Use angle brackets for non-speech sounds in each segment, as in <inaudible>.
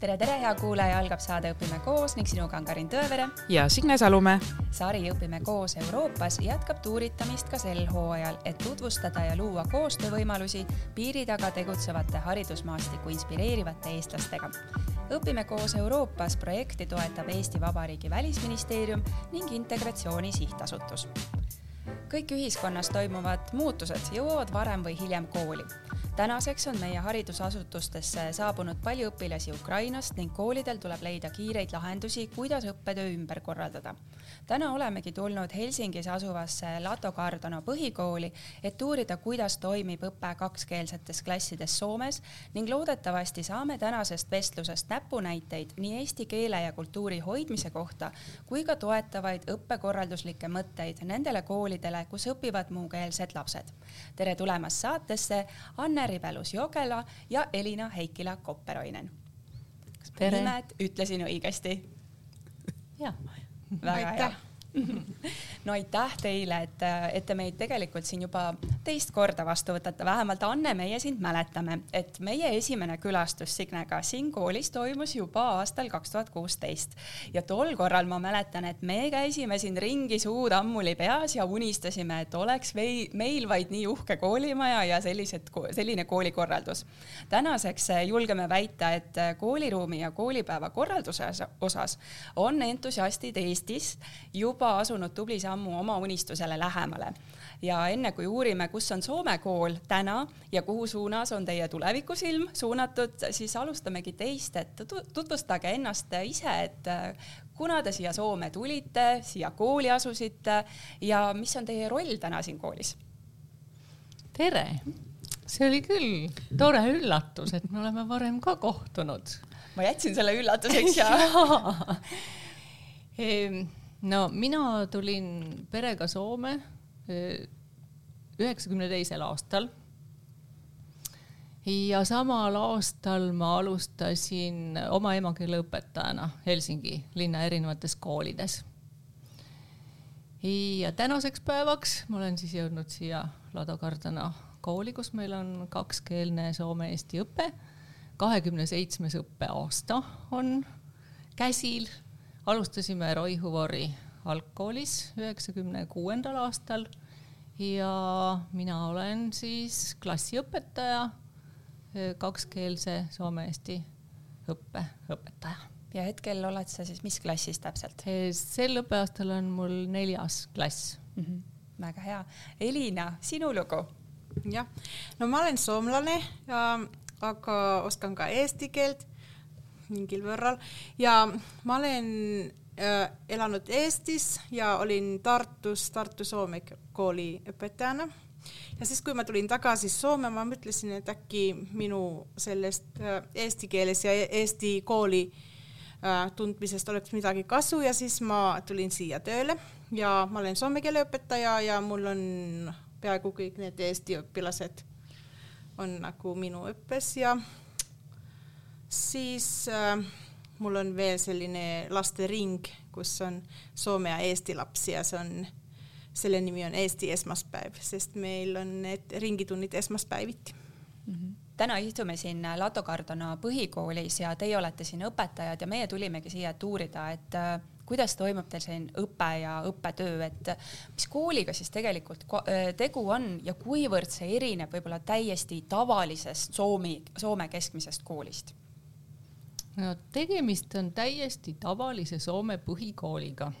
tere, tere, hea kuulaja, algab saade Õpime koos ning sinuga on Karin Tõevere ja Signe Salumäe. sari Õpime koos Euroopas jätkab tuuritamist ka sel hooajal, et tutvustada ja luua koostöövõimalusi piiri taga tegutsevate haridusmaastikku inspireerivate eestlastega. õpime koos Euroopas projekti toetab Eesti Vabariigi Välisministeerium ning Integratsiooni Sihtasutus kõik ühiskonnas toimuvad muutused jõuavad varem või hiljem kooli tänaseks on meie haridusasutustesse saabunud palju õpilasi Ukrainast ning koolidel tuleb leida kiireid lahendusi, kuidas õppetöö ümber korraldada. Täna olemegi tulnud Helsingis asuvasse Lato Cardano põhikooli, et uurida, kuidas toimib õpe kakskeelsetes klassides Soomes ning loodetavasti saame tänasest vestlusest näpunäiteid nii eesti keele ja kultuuri hoidmise kohta kui ka toetavaid õppekorralduslikke mõtteid nendele koolidele, kus õpivad muukeelsed lapsed. tere tulemast saatesse, Anne Ribelus-Jokela ja Elina Heikila Kopperoinen. kas ma nimed ütlesin õigesti? jah. Väga hea no aitäh teile, et, et te meid tegelikult siin juba teist korda vastu võtate, vähemalt Anne, meie sind mäletame, et meie esimene külastus Signega siin koolis toimus juba aastal kaks tuhat kuusteist ja tol korral ma mäletan, et me käisime siin ringi suu tammuli peas ja unistasime, et oleks vei, meil vaid nii uhke koolimaja ja sellised, selline koolikorraldus. tänaseks julgeme väita, et kooliruumi ja koolipäeva korralduse osas on entusiastid Eestis juba juba asunud tubli sammu oma unistusele lähemale. ja enne kui uurime, kus on Soome kool täna ja kuhu suunas on teie tulevikusilm suunatud, siis alustamegi teist, et tutvustage ennast ise, et kuna te siia Soome tulite, siia kooli asusite ja mis on teie roll täna siin koolis? tere, see oli küll tore üllatus, et me oleme varem ka kohtunud. ma jätsin selle üllatuseks <laughs> ja, ja. <laughs> No mina tulin perega Soome eh, üheksakümne teisel aastal. ja samal aastal ma alustasin oma emakeele õpetajana Helsingi linna erinevates koolides. ja tänaseks päevaks ma olen siis jõudnud siia Lado Kardana kooli, kus meil on kakskeelne soome-eesti õpe. kahekümne seitsmes õppeaasta on käsil alustasime Roihuvori algkoolis üheksakümne kuuendal aastal ja mina olen siis klassiõpetaja, kakskeelse soome-eesti õppe õpetaja. ja hetkel oled sa siis mis klassis täpselt? sel õppeaastal on mul neljas klass mm. -hmm. väga hea. Elina, sinu lugu? jah, no ma olen soomlane ja aga oskan ka eesti keelt mingil võrral ja ma olen äh, elanud Eestis ja olin Tartus Tartu Soome kooli õpetajana. ja siis, kui ma tulin tagasi Soome, ma mõtlesin, et äkki minu sellest äh, eesti keeles ja eesti kooli äh, tundmisest oleks midagi kasu ja siis ma tulin siia tööle ja ma olen soome keele õpetaja ja mul on peaaegu kõik need eesti õpilased on nagu minu õppes ja siis äh, mul on veel selline lastering, kus on soome ja eesti lapsi ja see on, selle nimi on Eesti esmaspäev, sest meil on need ringitunnid esmaspäeviti mm. -hmm täna istume siin Lato Cardano põhikoolis ja teie olete siin õpetajad ja meie tulimegi siia, et uurida, et äh, kuidas toimub teil siin õpe ja õppetöö, et mis kooliga siis tegelikult äh, tegu on ja kuivõrd see erineb võib-olla täiesti tavalisest Soomi, Soome keskmisest koolist? No tegemist on täiesti tavalise Soome põhikooliga.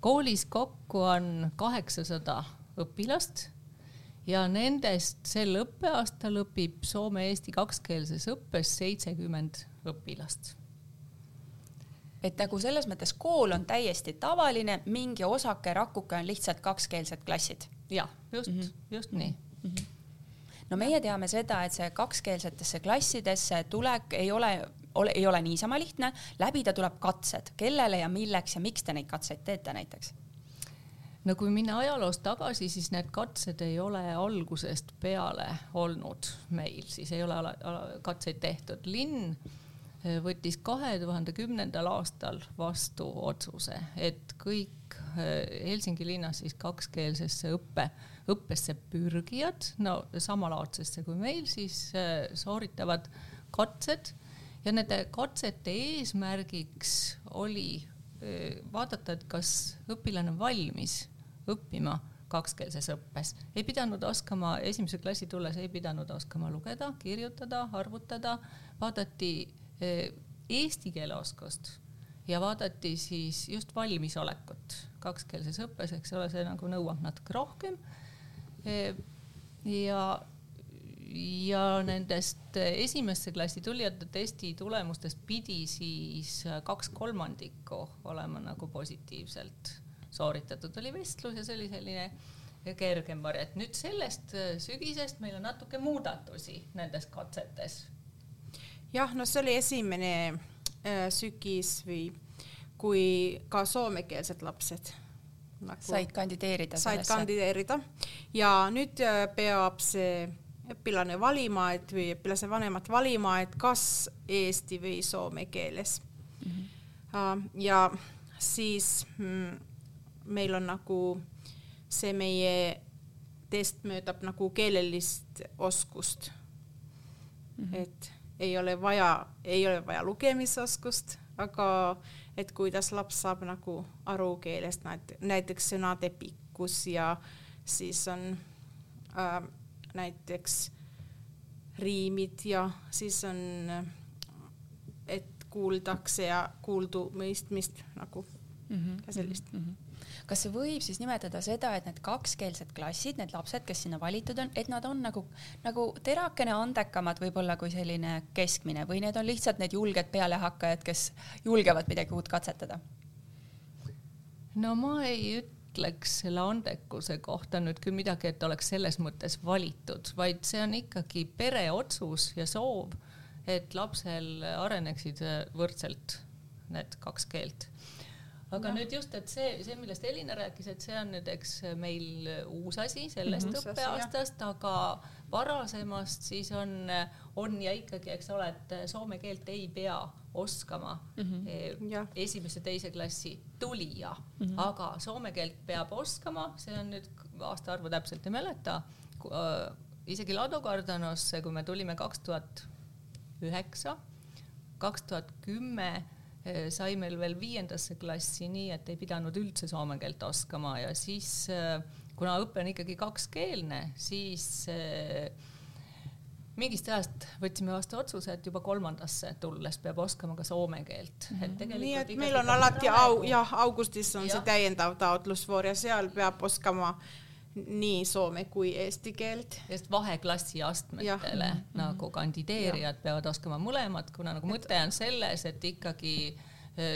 koolis kokku on kaheksasada õpilast ja nendest sel õppeaastal õpib soome-eesti kakskeelses õppes seitsekümmend õpilast et nagu selles mõttes kool on täiesti tavaline, mingi osake, rakuke on lihtsalt kakskeelsed klassid. jah, just mm, -hmm. just nii mm. -hmm no meie teame seda, et see kakskeelsetesse klassidesse tulek ei ole ole, ei ole niisama lihtne, läbida tuleb katsed, kellele ja milleks ja miks te neid katseid teete näiteks? no kui minna ajaloos tagasi, siis need katsed ei ole algusest peale olnud meil, siis ei ole katseid tehtud. linn eh, võttis kahe tuhande kümnendal aastal vastu otsuse, et kõik eh, Helsingi linnas siis kakskeelsesse õppe, õppesse pürgijad, no samalaadsesse kui meil, siis eh, sooritavad katsed ja nende katsete eesmärgiks oli vaadata, et kas õpilane on valmis õppima kakskeelses õppes. ei pidanud oskama, esimese klassi tulles ei pidanud oskama lugeda, kirjutada, arvutada, vaadati eesti keele oskust ja vaadati siis just valmisolekut kakskeelses õppes, eks ole, see nagu nõuab natuke rohkem. ja, ja nendest esimesse klassi tulijate testi tulemustest pidi siis kaks kolmandikku olema nagu positiivselt sooritatud, oli vestlus ja see oli selline kergem variant. nüüd sellest sügisest meil on natuke muudatusi nendes katsetes. jah, no see oli esimene äh, sügis või kui ka soomekeelsed lapsed nagu said kandideerida. said kandideerida ja nüüd äh, peab see õpilane valima, et või õpilase vanemad valima, et kas eesti või soome keeles mm. -hmm. ja siis mm, meil on nagu see meie test möödab nagu keelelist oskust mm. -hmm. et ei ole vaja, ei ole vaja lugemisoskust, aga et kuidas laps saab nagu aru keelest, näiteks sõnade pikkus ja siis on äh, näiteks riimid ja siis on, et kuuldakse ja kuuldu mõistmist nagu mm -hmm. ja sellist mm. -hmm kas see võib siis nimetada seda, et need kakskeelsed klassid, need lapsed, kes sinna valitud on, et nad on nagu, nagu terakene andekamad võib-olla kui selline keskmine või need on lihtsalt need julged pealehakkajad, kes julgevad midagi uut katsetada? no ma ei ütleks selle andekuse kohta nüüd küll midagi, et oleks selles mõttes valitud, vaid see on ikkagi pere otsus ja soov, et lapsel areneksid võrdselt need kaks keelt. Aga no. nüüd just, et see, see, millest Elina rääkis, et see on nüüd, eks meil uus asi sellest mm -hmm, õppeaastast, aga varasemast siis on, on ja ikkagi, eks ole, et soome keelt ei pea oskama mm -hmm. esimese, teise klassi tulija mm, -hmm. aga soome keelt peab oskama, see on nüüd aastaarvu täpselt ei mäleta äh,, isegi Lado Kardanosse, kui me tulime kaks tuhat üheksa, kaks tuhat kümme Eh, sai meil veel viiendasse klassi nii, et ei pidanud üldse soome keelt oskama ja siis eh, kuna õpe on ikkagi kakskeelne, siis eh, mingist ajast võtsime vastu otsuse, et juba kolmandasse tulles peab oskama ka soome keelt mm. -hmm. nii et meil on alati au, jah, augustis on ja. see täiendav taotlusvoor ja seal peab oskama nii soome kui eesti keelt. just vaheklassi astmetele ja. nagu kandideerijad ja. peavad oskama mõlemat, kuna nagu mõte on selles, et ikkagi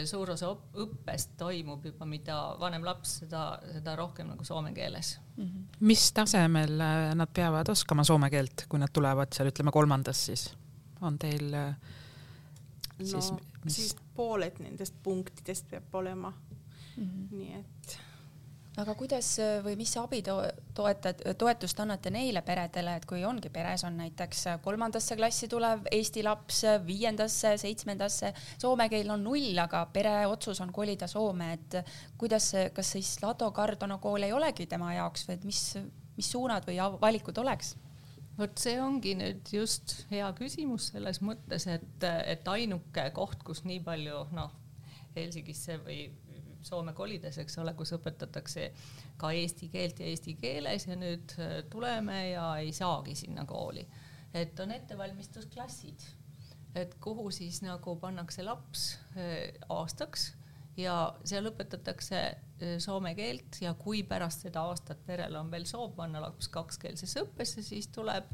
suur osa õppest toimub juba, mida vanem laps, seda, seda rohkem nagu soome keeles mm. -hmm. mis tasemel eh, nad peavad oskama soome keelt, kui nad tulevad seal, ütleme kolmandas siis, on teil eh, siis no, mis... siis pooled nendest punktidest peab olema mm. -hmm. nii et aga kuidas või mis abi to toetad, toetust annate neile peredele, et kui ongi peres on näiteks kolmandasse klassi tulev eesti laps, viiendasse, seitsmendasse, soome keel on null, aga pere otsus on kolida Soome, et kuidas, kas siis Lado Cardano kool ei olegi tema jaoks või et mis, mis suunad või valikud oleks? vot see ongi nüüd just hea küsimus selles mõttes, et, et ainuke koht, kus nii palju noh, Helsingisse või Soome kolides, eks ole, kus õpetatakse ka eesti keelt ja eesti keeles ja nüüd äh, tuleme ja ei saagi sinna kooli. et on ettevalmistusklassid, et kuhu siis nagu pannakse laps äh, aastaks ja seal õpetatakse äh, soome keelt ja kui pärast seda aastat perel on veel soov panna laps kakskeelsesse õppesse, siis tuleb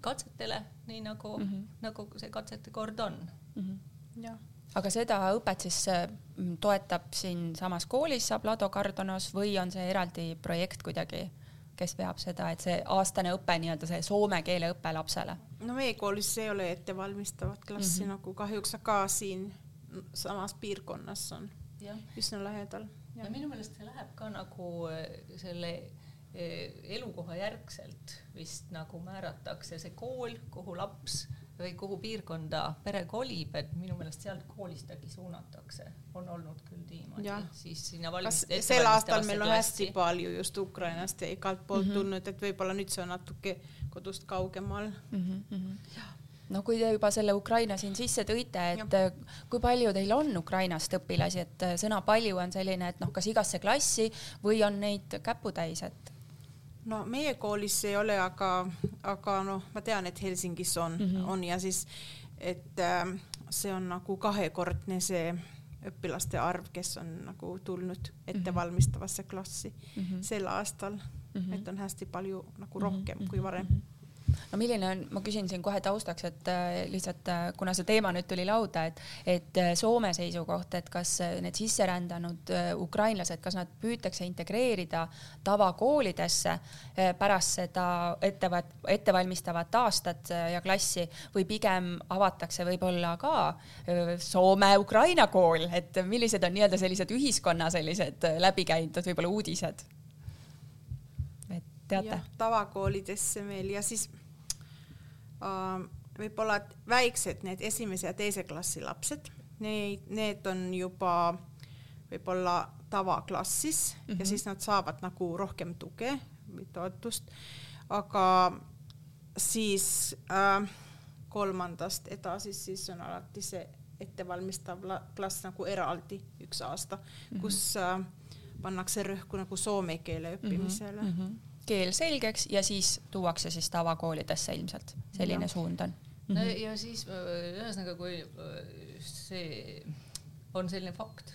katsetele, nii nagu mm, -hmm. nagu see katsete kord on mm. -hmm. jah aga seda õpet siis mm, toetab siinsamas koolis, saab Lado Cardonos või on see eraldi projekt kuidagi, kes veab seda, et see aastane õpe, nii-öelda see soome keele õpe lapsele? no meie koolis ei ole ettevalmistavat klassi mm -hmm. nagu kahjuks, aga siin samas piirkonnas on ja. üsna lähedal. ja minu meelest see läheb ka nagu äh, selle äh, elukoha järgselt vist nagu määratakse see kool, kuhu laps või kuhu piirkonda pere kolib, et minu meelest sealt koolist äkki suunatakse, on olnud küll niimoodi, siis sinna valmis-. sel aastal meil on klassi. hästi palju just Ukrainast ja igalt poolt mm -hmm. tulnud, et võib-olla nüüd see on natuke kodust kaugemal mm. -hmm. no kui te juba selle Ukraina siin sisse tõite, et ja. kui palju teil on Ukrainast õpilasi, et sõna palju on selline, et noh, kas igasse klassi või on neid käputäis, et? No meie koolis ei ole, aga, aga noh, ma tean, et Helsingis on mm, -hmm. on ja siis, et äh, see on nagu kahekordne see õpilaste arv, kes on nagu tulnud ettevalmistavasse klassi mm -hmm. sel aastal mm, -hmm. et on hästi palju nagu rohkem mm -hmm. kui varem mm. -hmm no milline on, ma küsin siin kohe taustaks, et äh, lihtsalt äh, kuna see teema nüüd tuli lauda, et, et äh, Soome seisukoht, et kas need sisserändanud ukrainlased, kas nad püütakse integreerida tavakoolidesse pärast seda ettevat-, ettevalmistavat aastat ja klassi või pigem avatakse võib-olla ka Soome-Ukraina kool, et millised on nii-öelda sellised ühiskonna sellised läbikäidud võib-olla uudised? teate? tavakoolidesse meil ja siis võib-olla väiksed, need esimese ja teise klassi lapsed, neid, need on juba võib-olla tavaklassis mm -hmm. ja mhm. siis nad saavad nagu rohkem tuge või toetust, aga siis äh, kolmandast edasi siis on alati see ettevalmistav klass nagu eraldi üks aasta mm, -hmm. kus äh, pannakse rõhku nagu soome keele õppimisele mm. -hmm keel selgeks ja siis tuuakse siis tavakoolidesse ilmselt, selline ja. suund on mm. -hmm. ja siis ühesõnaga, kui see on selline fakt,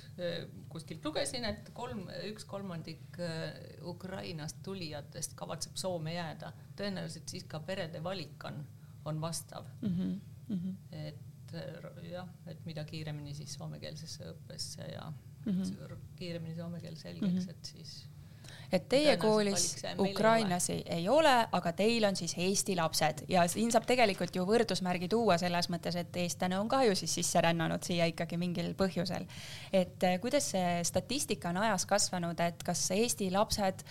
kuskilt lugesin, et kolm, üks kolmandik Ukrainast tulijatest kavatseb Soome jääda, tõenäoliselt siis ka perede valik on, on vastav mm. -hmm. Mm -hmm. et jah, et mida kiiremini siis soomekeelsesse õppesse ja mm -hmm. kiiremini soome keel selgeks mm, -hmm. et siis et teie koolis ukrainlasi ei ole. ei ole, aga teil on siis eesti lapsed ja siin saab tegelikult ju võrdusmärgi tuua selles mõttes, et eestlane on ka ju siis sisse rännanud siia ikkagi mingil põhjusel. et eh, kuidas see statistika on ajas kasvanud, et kas Eesti lapsed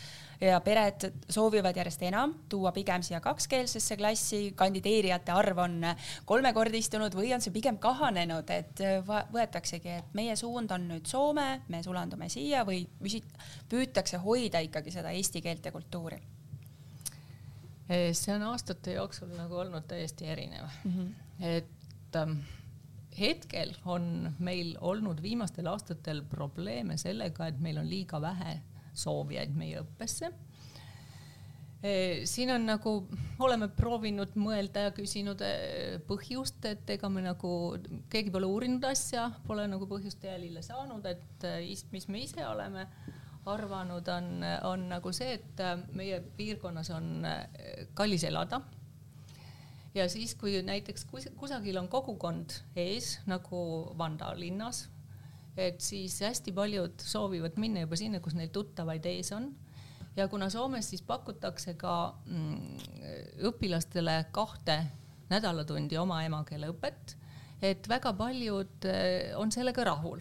ja pered soovivad järjest enam tuua pigem siia kakskeelsesse klassi, kandideerijate arv on kolmekordistunud või on see pigem kahanenud, et võetaksegi, et meie suund on nüüd Soome, me sulandume siia või püütakse hoida ikkagi seda eesti keelt ja kultuuri? see on aastate jooksul nagu olnud täiesti erinev mm, -hmm. et ähm, hetkel on meil olnud viimastel aastatel probleeme sellega, et meil on liiga vähe soovijaid meie õppesse. siin on nagu, oleme proovinud mõelda ja küsinud põhjust, et ega me nagu, keegi pole uurinud asja, pole nagu põhjust jälile saanud, et mis me ise oleme arvanud, on, on nagu see, et meie piirkonnas on kallis elada ja siis, kui näiteks kusagil on kogukond ees nagu Vanda linnas et siis hästi paljud soovivad minna juba sinna, kus neil tuttavaid ees on. ja kuna Soomes siis pakutakse ka mm, õpilastele kahte nädalatundi oma emakeele õpet, et väga paljud eh, on sellega rahul.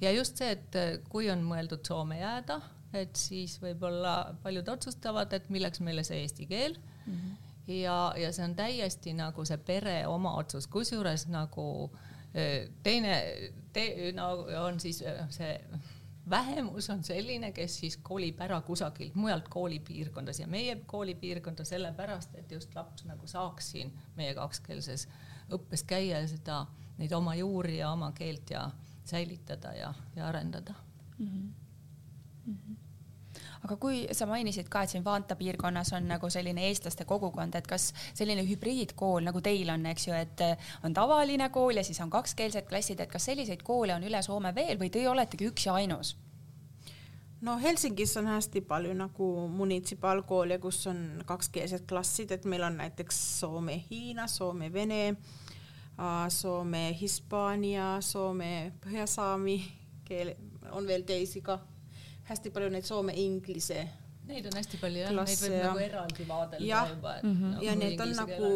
ja just see, et eh, kui on mõeldud Soome jääda, et siis võib-olla paljud otsustavad, et milleks meile see eesti keel mm. -hmm. ja, ja see on täiesti nagu see pere oma otsus, kusjuures nagu äh, teine te, no on siis see vähemus on selline, kes siis kolib ära kusagilt mujalt koolipiirkondas ja meie koolipiirkonda sellepärast, et just laps nagu saaks siin meie kakskeelses õppes käia ja seda, neid oma juuri ja oma keelt ja säilitada ja, ja arendada mm. -hmm. Mm -hmm aga kui sa mainisid ka, et siin Vaanta piirkonnas on nagu selline eestlaste kogukond, et kas selline hübriidkool nagu teil on, eks ju, et eh, on tavaline kool ja siis on kakskeelsed klassid, et kas selliseid koole on üle Soome veel või teie oletegi üks ja ainus? no Helsingis on hästi palju nagu munitsipaalkoole, kus on kakskeelsed klassid, et meil on näiteks Soome-Hiina, Soome-Vene, Soome, Hispaania, Soome, põhjasaami keel, on veel teisi ka hästi palju neid soome-inglise Neid on hästi palju jah, neid võib ja... nagu eraldi vaadelda ja. juba. Mm -hmm. No, ja need on nagu,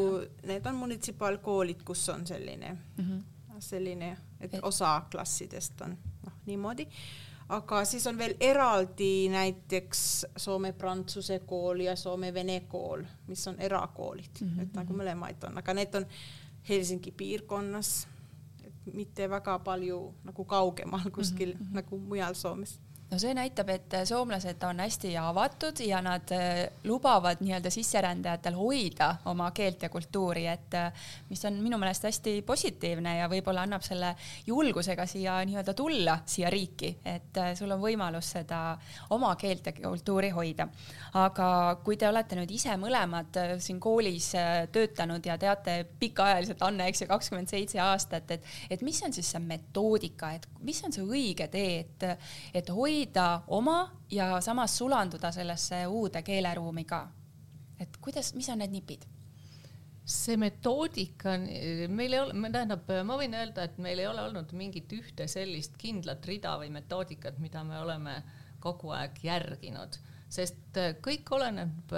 need on munitsipaalkoolid, kus on selline mm, -hmm. selline, et osa klassidest on noh, niimoodi. aga siis on veel eraldi näiteks Soome-Prantsuse kool ja Soome-Vene kool, mis on erakoolid mm, -hmm. et nagu mõlemaid on, aga need on Helsingi piirkonnas, et mitte väga palju nagu kaugemal kuskil mm -hmm. nagu mujal Soomes no see näitab, et soomlased on hästi avatud ja nad äh, lubavad nii-öelda sisserändajatel hoida oma keelt ja kultuuri, et äh, mis on minu meelest hästi positiivne ja võib-olla annab selle julgusega siia nii-öelda tulla siia riiki, et äh, sul on võimalus seda oma keelt ja kultuuri hoida. aga kui te olete nüüd ise mõlemad siin koolis töötanud ja teate pikaajaliselt, Anne, eks ju, kakskümmend seitse aastat, et, et mis on siis see metoodika, et mis on see õige tee, et, et hoida oma ja samas sulanduda sellesse uude keeleruumi ka. et kuidas, mis on need nipid? see metoodika on, meil ei ole, tähendab, ma võin öelda, et meil ei ole olnud mingit ühte sellist kindlat rida või metoodikat, mida me oleme kogu aeg järginud, sest kõik oleneb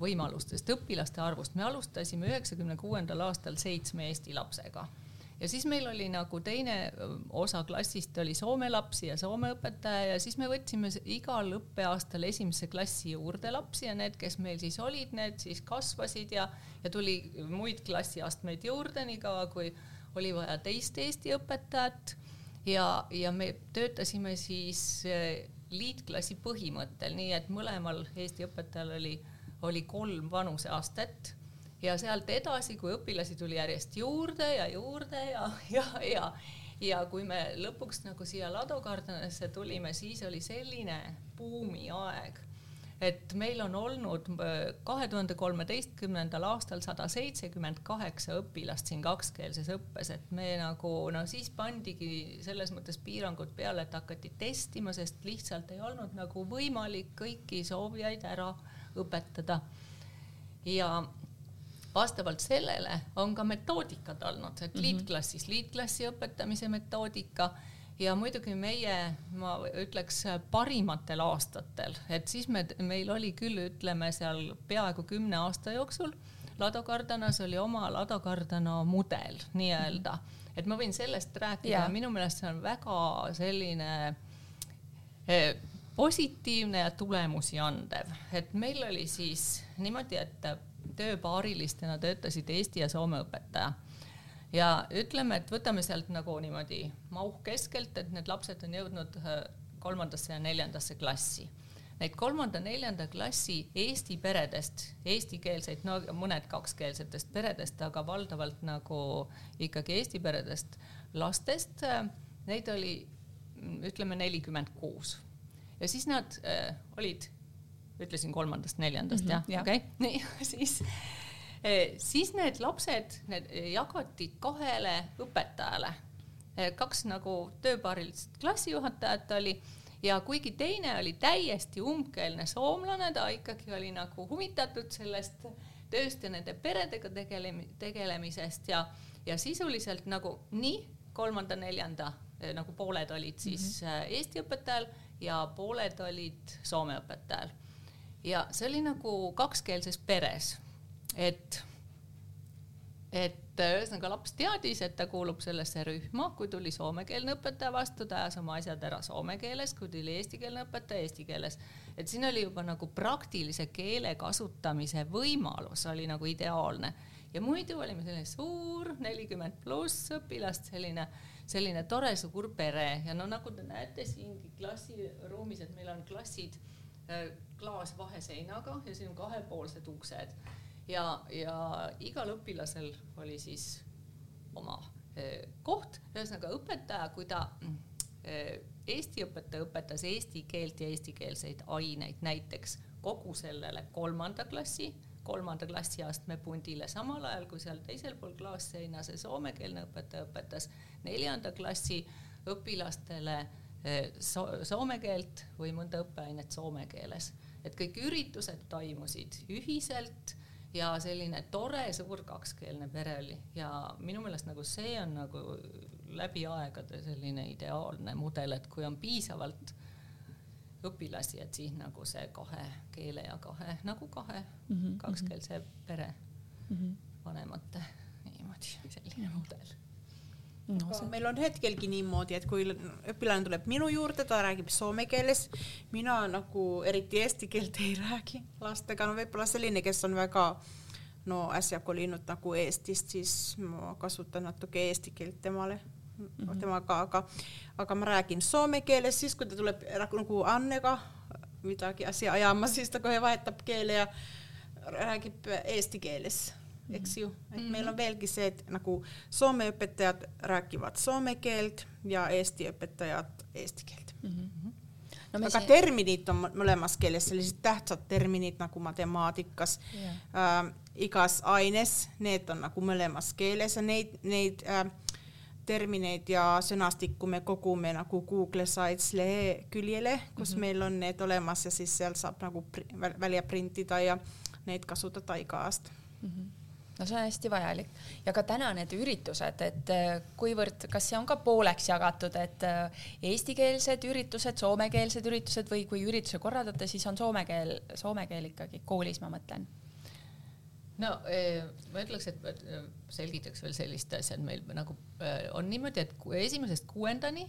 võimalustest, õpilaste arvust. me alustasime üheksakümne kuuendal aastal seitsme eesti lapsega ja siis meil oli nagu teine osa klassist oli soome lapsi ja soome õpetaja ja siis me võtsime igal õppeaastal esimesse klassi juurde lapsi ja need, kes meil siis olid, need siis kasvasid ja, ja tuli muid klassiastmeid juurde, niikaua kui oli vaja teist Eesti õpetajat. Ja, ja me töötasime siis liitklassi põhimõttel, nii et mõlemal Eesti õpetajal oli, oli kolm vanuseastet ja sealt edasi, kui õpilasi tuli järjest juurde ja juurde ja, <laughs> ja, ja ja kui me lõpuks nagu siia Ladokardanasse tulime, siis oli selline buumiaeg, et meil on olnud äh, kahe tuhande kolmeteistkümnendal aastal sada seitsekümmend kaheksa õpilast siin kakskeelses õppes, et me nagu no siis pandigi selles mõttes piirangud peale, et hakati testima, sest lihtsalt ei olnud nagu võimalik kõiki soovijaid ära õpetada. ja vastavalt sellele on ka metoodikad olnud, et mhm. liitklassis liitklassi õpetamise metoodika ja muidugi meie, ma ütleks parimatel aastatel, et siis me, meil oli küll, ütleme seal peaaegu kümne aasta jooksul Lado Kardanas oli oma Lado Kardana mudel nii-öelda, et ma võin sellest rääkida ja minu meelest see on väga selline eh, positiivne ja tulemusi andev, et meil oli siis niimoodi, et tööpaarilistena töötasid Eesti ja Soome õpetaja. ja ütleme, et võtame sealt nagu niimoodi mauh keskelt, et need lapsed on jõudnud äh, kolmandasse ja neljandasse klassi. Neid kolmanda-neljanda klassi Eesti peredest, eestikeelseid, no mõned kakskeelsetest peredest, aga valdavalt nagu ikkagi Eesti peredest lastest, äh, neid oli ütleme nelikümmend kuus ja siis nad äh, olid ütlesin kolmandast-neljandast mm -hmm, jah, okei okay., <laughs> nii siis eh, siis need lapsed, need jagati kahele õpetajale. Eh, kaks nagu tööpaarilist klassijuhatajat oli ja kuigi teine oli täiesti umbkeelne soomlane, ta ikkagi oli nagu huvitatud sellest tööst ja nende peredega tegelemi-, tegelemisest ja, ja sisuliselt nagu nii kolmanda-neljanda eh, nagu pooled olid siis mm -hmm. Eesti õpetajal ja pooled olid Soome õpetajal ja see oli nagu kakskeelses peres, et, et ühesõnaga laps teadis, et ta kuulub sellesse rühma, kui tuli soomekeelne õpetaja vastu, ta ajas oma asjad ära soome keeles, kui tuli eestikeelne õpetaja eesti keeles. et siin oli juba nagu praktilise keele kasutamise võimalus oli nagu ideaalne ja muidu olime selline suur nelikümmend pluss õpilast, selline, selline tore suur pere ja no nagu te näete siingi klassiruumis, et meil on klassid Äh, klaas vaheseinaga ja siin on kahepoolsed uksed ja, ja igal õpilasel oli siis oma äh, koht, ühesõnaga õpetaja, kui ta äh, Eesti õpetaja õpetas eesti keelt ja eestikeelseid aineid näiteks kogu sellele kolmanda klassi, kolmanda klassiastme pundile, samal ajal kui seal teisel pool klaasseina see soomekeelne õpetaja õpetas neljanda klassi õpilastele Eh, so soome keelt või mõnda õppeainet soome keeles. Et kõik üritused toimusid ühiselt ja selline tore suur kakskeelne pere oli ja minu meelest nagu see on nagu läbi aegade selline ideaalne mudel, et kui on piisavalt õpilasi, et siis nagu see kahe keele ja kahe nagu kahe mm -hmm. kakskeelse pere mm -hmm. vanemate niimoodi selline mudel no, see... meil on hetkelgi niimoodi, et kui õpilane tuleb minu juurde, ta räägib soome keeles, mina nagu eriti eesti keelt ei räägi lastega, no võib-olla selline, kes on väga no äsja kolinud nagu Eestist, siis ma kasutan natuke eesti keelt temale mm -hmm. temaga, aga, aga ma räägin soome keeles, siis kui ta tuleb nagu Annega midagi asja ajama, siis ta kohe vahetab keele ja räägib eesti keeles eks ju, et mm -hmm. meil on veelgi see, et nagu soome õpetajad räägivad soome keelt ja eesti õpetajad eesti keelt mm. -hmm. No aga see... terminid on mõlemas keeles sellised tähtsad terminid nagu matemaatikas yeah., äh, igas aines, need on nagu mõlemas keeles ja neid, neid äh, termineid ja sõnastikku me kogume nagu Google Sites leheküljele, kus mm -hmm. meil on need olemas ja siis seal saab nagu välja printida ja neid kasutada iga aasta mm. -hmm no see on hästi vajalik. Ja ka täna need üritused, et äh, kuivõrd, kas see on ka pooleks jagatud, et äh, eestikeelsed üritused, soomekeelsed üritused või kui ürituse korraldate, siis on soome keel, soome keel ikkagi koolis, ma mõtlen. No ma ütleks, et selgitaks veel sellist asja, et meil nagu on niimoodi, et esimesest kuuendani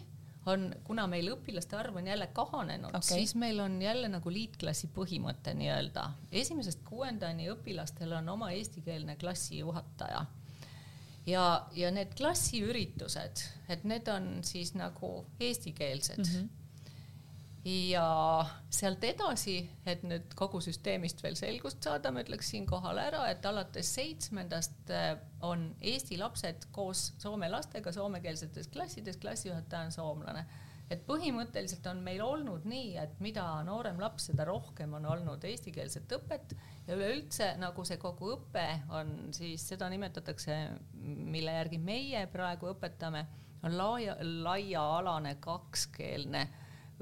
on, kuna meil õpilaste arv on jälle kahanenud okay., siis meil on jälle nagu liitklassi põhimõte nii-öelda. esimesest kuuendani õpilastel on oma eestikeelne klassijuhataja. ja, ja need klassiüritused, et need on siis nagu eestikeelsed mm. -hmm ja sealt edasi, et nüüd kogu süsteemist veel selgust saada, ma ütleks siinkohal ära, et alates seitsmendast äh, on Eesti lapsed koos soome lastega soomekeelsetes klassides, klassijuhataja on soomlane. et põhimõtteliselt on meil olnud nii, et mida noorem laps, seda rohkem on olnud eestikeelset õpet ja üleüldse nagu see kogu õpe on siis, seda nimetatakse, mille järgi meie praegu õpetame, on laia, laiaalane kakskeelne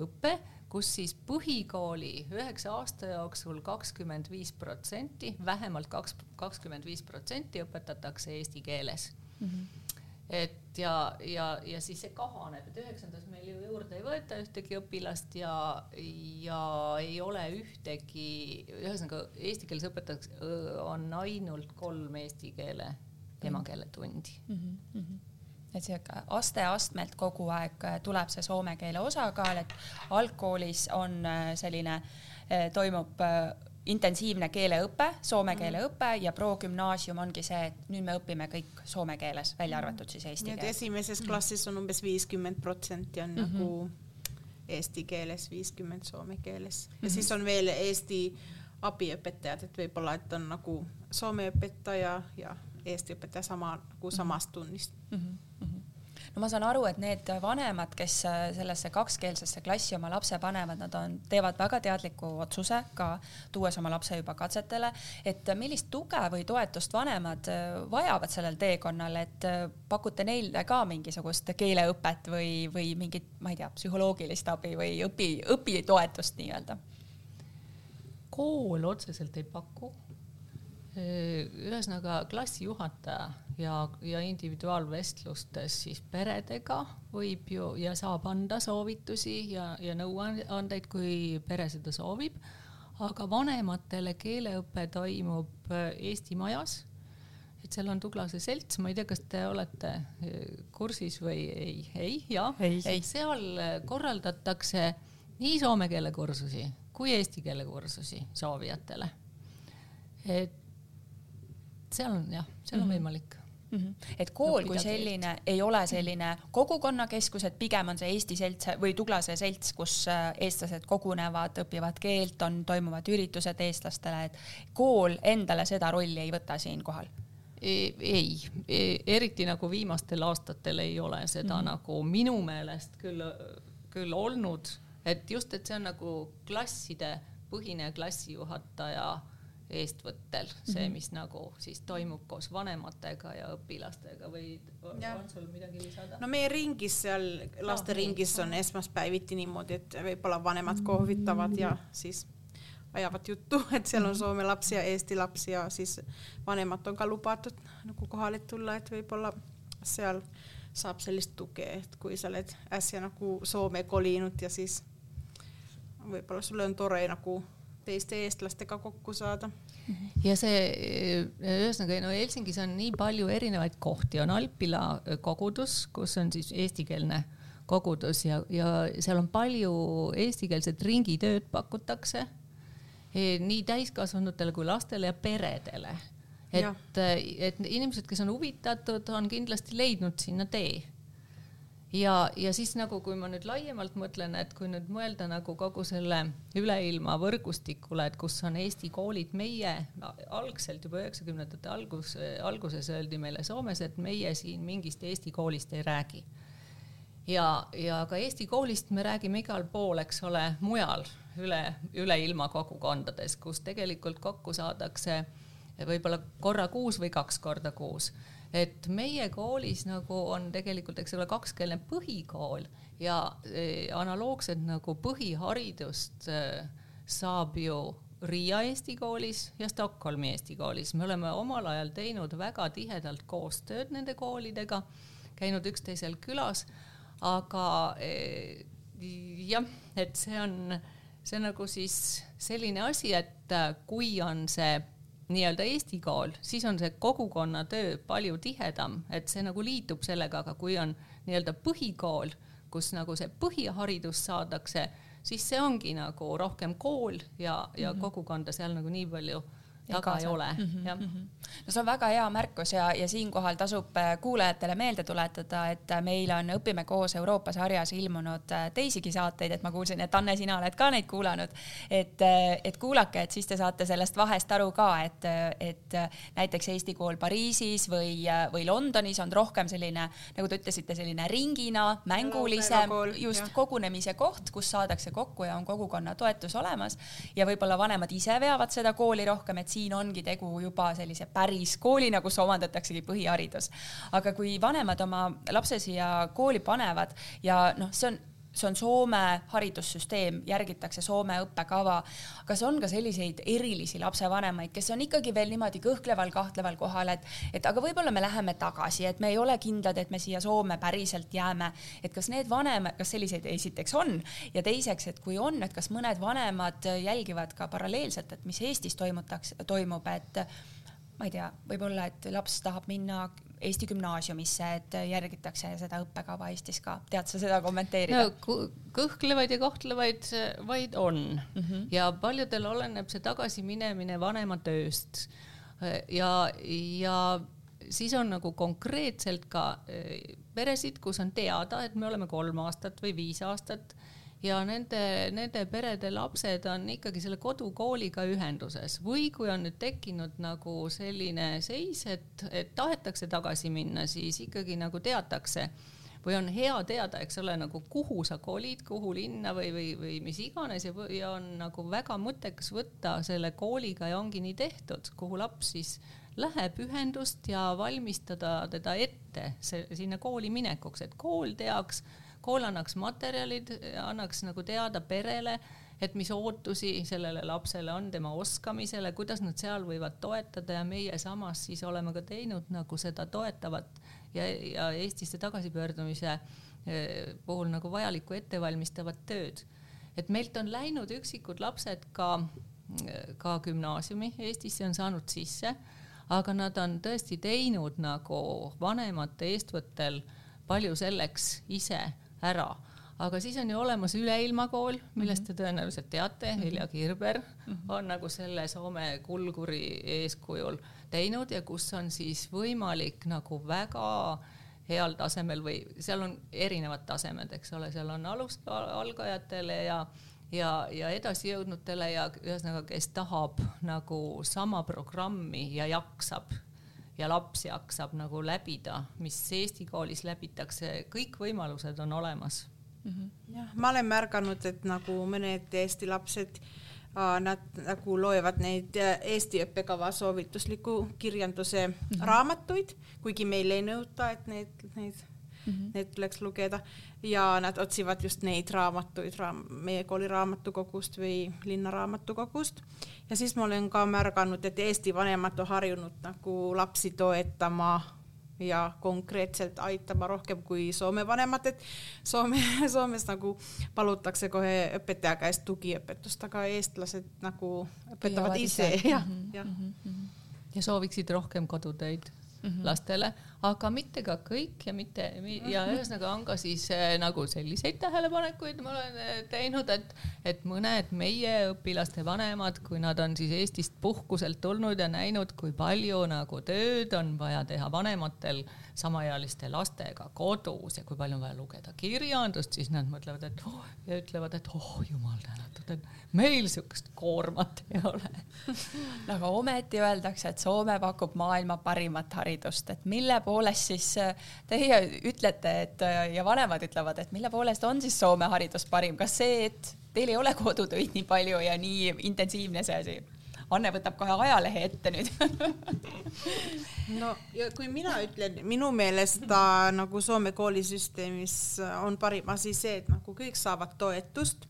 õpe kus siis põhikooli üheksa aasta jooksul kakskümmend viis protsenti, vähemalt kaks, kakskümmend viis protsenti õpetatakse eesti keeles mm. -hmm et ja, ja, ja siis see kahaneb, et üheksandas meil ju juurde ei võeta ühtegi õpilast ja, ja ei ole ühtegi, ühesõnaga eesti keeles õpetatakse, on ainult kolm eesti keele emakeeletundi mm. -hmm et sihuke aste-astmelt kogu aeg äh, tuleb see soome keele osakaal, et algkoolis on äh, selline, äh, toimub intensiivne keeleõpe, soome mhm. keele õpe ja progümnaasium ongi see, et nüüd me õpime kõik soome keeles, välja arvatud siis eesti keel. esimeses mhm. klassis on umbes viiskümmend protsenti on mm -hmm. nagu eesti keeles, viiskümmend soome keeles ja mm -hmm. siis on veel eesti abiõpetajad, et võib-olla, et on nagu soome õpetaja ja eesti õpetaja sama nagu samast tunnist. Mm. -hmm no ma saan aru, et need vanemad, kes äh, sellesse kakskeelsesse klassi oma lapse panevad, nad on, teevad väga teadliku otsuse ka tuues oma lapse juba katsetele, et millist tuge või toetust vanemad äh, vajavad sellel teekonnal, et äh, pakute neile ka mingisugust keeleõpet või, või mingit, ma ei tea, psühholoogilist abi või õpi, õpitoetust nii-öelda? kool otseselt ei paku ühesõnaga klassijuhataja ja, ja individuaalvestlustes siis peredega võib ju ja saab anda soovitusi ja, ja nõuandeid, kui pere seda soovib. aga vanematele keeleõpe toimub äh, Eesti Majas. et seal on Tuglase selts, ma ei tea, kas te olete äh, kursis või ei, ei, jah, seal äh, korraldatakse nii soome keele kursusi kui eesti keele kursusi soovijatele. et seal on jah, seal on mm -hmm. võimalik Mm -hmm. et kool no, kui selline keelt. ei ole selline kogukonnakeskus, et pigem on see Eesti Selts või Tuglase Selts, kus äh, eestlased kogunevad, õpivad keelt, on, toimuvad üritused eestlastele, et kool endale seda rolli ei võta siinkohal ei, ei, e, eriti nagu viimastel aastatel ei ole seda mm -hmm. nagu minu meelest küll, küll olnud, et just, et see on nagu klasside põhine klassijuhataja eestvõttel, see, mhm. mis nagu siis toimub koos vanematega ja õpilastega või ja. on sul midagi lisada? no meie ringis seal, lasteringis on esmaspäeviti niimoodi, et võib-olla vanemad kohvitavad ja siis ajavad juttu, <laughs> et seal on mhm. soome lapsi ja eesti lapsi ja siis vanemad on ka lubatud nagu kohale tulla, et võib-olla seal saab sellist tuge, et kui sa oled äsja nagu Soome kolinud ja siis võib-olla sulle on tore nagu teiste eestlastega kokku saada. ja see, ühesõnaga no Helsingis on nii palju erinevaid kohti, on Alpila kogudus, kus on siis eestikeelne kogudus ja, ja seal on palju eestikeelset ringitööd pakutakse e, nii täiskasvanutele kui lastele ja peredele. et, et inimesed, kes on huvitatud, on kindlasti leidnud sinna tee ja, ja siis nagu, kui ma nüüd laiemalt mõtlen, et kui nüüd mõelda nagu kogu selle üleilma võrgustikule, et kus on Eesti koolid, meie algselt juba üheksakümnendate algus, alguses öeldi meile Soomes, et meie siin mingist Eesti koolist ei räägi. ja, ja ka Eesti koolist me räägime igal pool, eks ole, mujal üle, üle ilma kogukondades, kus tegelikult kokku saadakse võib-olla korra kuus või kaks korda kuus et meie koolis nagu on tegelikult, eks ole, kakskeelne põhikool ja e, analoogselt nagu põhiharidust e, saab ju Riia Eesti koolis ja Stockholmi Eesti koolis. me oleme omal ajal teinud väga tihedalt koostööd nende koolidega, käinud üksteisel külas, aga e, jah, et see on, see on nagu siis selline asi, et kui on see nii-öelda Eesti kool, siis on see kogukonnatöö palju tihedam, et see nagu liitub sellega, aga kui on nii-öelda põhikool, kus nagu see põhiharidus saadakse, siis see ongi nagu rohkem kool ja, ja mm -hmm. kogukonda seal nagu nii palju taga ei ole mm. -hmm, jah mm. -hmm. no see on väga hea märkus ja, ja siinkohal tasub äh, kuulajatele meelde tuletada, et äh, meil on Õpime koos Euroopa sarjas ilmunud äh, teisigi saateid, et ma kuulsin, et Anne, sina oled ka neid kuulanud. et, et kuulake, et siis te saate sellest vahest aru ka, et, et näiteks Eesti kool Pariisis või, või Londonis on rohkem selline, nagu te ütlesite, selline ringina, mängulisem, just jah. kogunemise koht, kus saadakse kokku ja on kogukonna toetus olemas ja võib-olla vanemad ise veavad seda kooli rohkem, et siin ongi tegu juba sellise päris koolina, kus omandataksegi põhiharidus. aga kui vanemad oma lapse siia kooli panevad ja noh, see on see on Soome haridussüsteem, järgitakse Soome õppekava. kas on ka selliseid erilisi lapsevanemaid, kes on ikkagi veel niimoodi kõhkleval, kahtleval kohal, et, et aga võib-olla me läheme tagasi, et me ei ole kindlad, et me siia Soome päriselt jääme. et kas need vanemad, kas selliseid esiteks on ja teiseks, et kui on, et kas mõned vanemad jälgivad ka paralleelselt, et mis Eestis toimutakse, toimub, et ma ei tea, võib-olla, et laps tahab minna Eesti gümnaasiumisse, et järgitakse seda õppekava Eestis ka, tead sa seda kommenteerida no,? kõhklevaid ja kahtlevaid vaid on mm -hmm. ja paljudel oleneb see tagasiminemine vanema tööst ja, ja siis on nagu konkreetselt ka eh, peresid, kus on teada, et me oleme kolm aastat või viis aastat ja nende, nende perede lapsed on ikkagi selle kodukooliga ühenduses. Või kui on nüüd tekkinud nagu selline seis, et, et tahetakse tagasi minna, siis ikkagi nagu teatakse või on hea teada, eks ole, nagu kuhu sa kolid, kuhu linna või, või, või mis iganes ja, ja on nagu väga mõttekas võtta selle kooliga ja ongi nii tehtud, kuhu laps siis läheb ühendust ja valmistada teda ette see, sinna kooli minekuks, et kool teaks kool annaks materjalid, annaks nagu teada perele, et mis ootusi sellele lapsele on tema oskamisele, kuidas nad seal võivad toetada ja meie samas siis oleme ka teinud nagu seda toetavat ja, ja Eestisse tagasipöördumise eh, puhul nagu vajalikku ettevalmistavat tööd. et meilt on läinud üksikud lapsed ka, ka gümnaasiumi, Eestisse on saanud sisse, aga nad on tõesti teinud nagu vanemate eestvõttel palju selleks ise ära aga siis on ju olemas Üleilmakool, millest te tõenäoliselt teate, mhm. Helja Kirber mhm. on nagu selle Soome kulguri eeskujul teinud ja kus on siis võimalik nagu väga heal tasemel või seal on erinevad tasemed, eks ole, seal on alus, algajatele ja ja, ja edasijõudnutele ja ühesõnaga, kes tahab nagu sama programmi ja jaksab ja laps jaksab nagu läbida, mis Eesti koolis läbitakse, kõik võimalused on olemas mm. -hmm. jah, ma olen märganud, et nagu mõned Eesti lapsed Nad nagu loevad neid äh, Eesti õppekava soovitusliku kirjanduse mm -hmm. raamatuid, kuigi meil ei nõuta, et need, neid mm, -hmm. need tuleks lugeda ja nad otsivad just neid raamatuid raam, meie kooli raamatukogust või linnaraamatukogust. ja siis ma olen ka märganud, et Eesti vanemad on harjunud nagu lapsi toetama ja konkreetselt aitama rohkem kui Soome vanemad, et Soome, <laughs> Soomes nagu palutakse kohe õpetaja käest tugiõpetust, aga eestlased nagu õpetavad ise, ise. <laughs> jah, jah. Mhm, mhm. ja sooviksid rohkem kodutöid mm -hmm. lastele, aga mitte ka kõik ja mitte ja ühesõnaga on ka siis äh, nagu selliseid tähelepanekuid ma olen äh, teinud, et, et mõned meie õpilaste vanemad, kui nad on siis Eestist puhkuselt tulnud ja näinud, kui palju nagu tööd on vaja teha vanematel samaealiste lastega kodus ja kui palju on vaja lugeda kirjandust, siis nad mõtlevad, et oh, ja ütlevad, et oh jumal tänatud, et meil sihukest koormat ei ole. <laughs> No aga ometi öeldakse, et Soome pakub maailma parimat haridust, et mille poolest siis äh, teie ütlete, et äh, ja vanemad ütlevad, et mille poolest on siis Soome haridus parim, kas see, et teil ei ole kodutöid nii palju ja nii intensiivne see asi? Anne võtab kohe ajalehe ette nüüd. <laughs> No ja kui mina ütlen, minu meelest ta nagu Soome koolisüsteemis on parim asi see, et nagu kõik saavad toetust.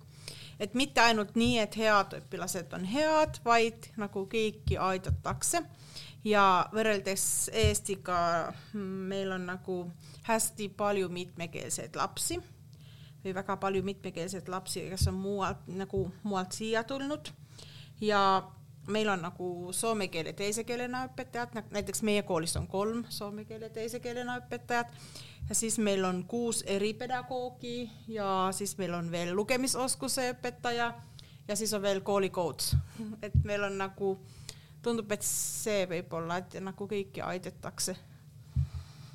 Et mitte ainult nii, et head õpilased on head, vaid nagu kõiki aidatakse ja võrreldes Eestiga meil on nagu hästi palju mitmekeelseid lapsi või väga palju mitmekeelseid lapsi, kes on mualt nagu mualt siia tulnud. Ja meil on nagu soome keele teise keelena õpetajad, näiteks meie koolis on kolm soome keele teise keelena õpetajat. Ja siis meil on kuus eripedagoogi ja siis meil on veel lugemisoskuse õpetaja ja siis on veel koolikoach, <laughs> et meil on nagu, tundub, et see võib-olla, et nagu kõiki aidatakse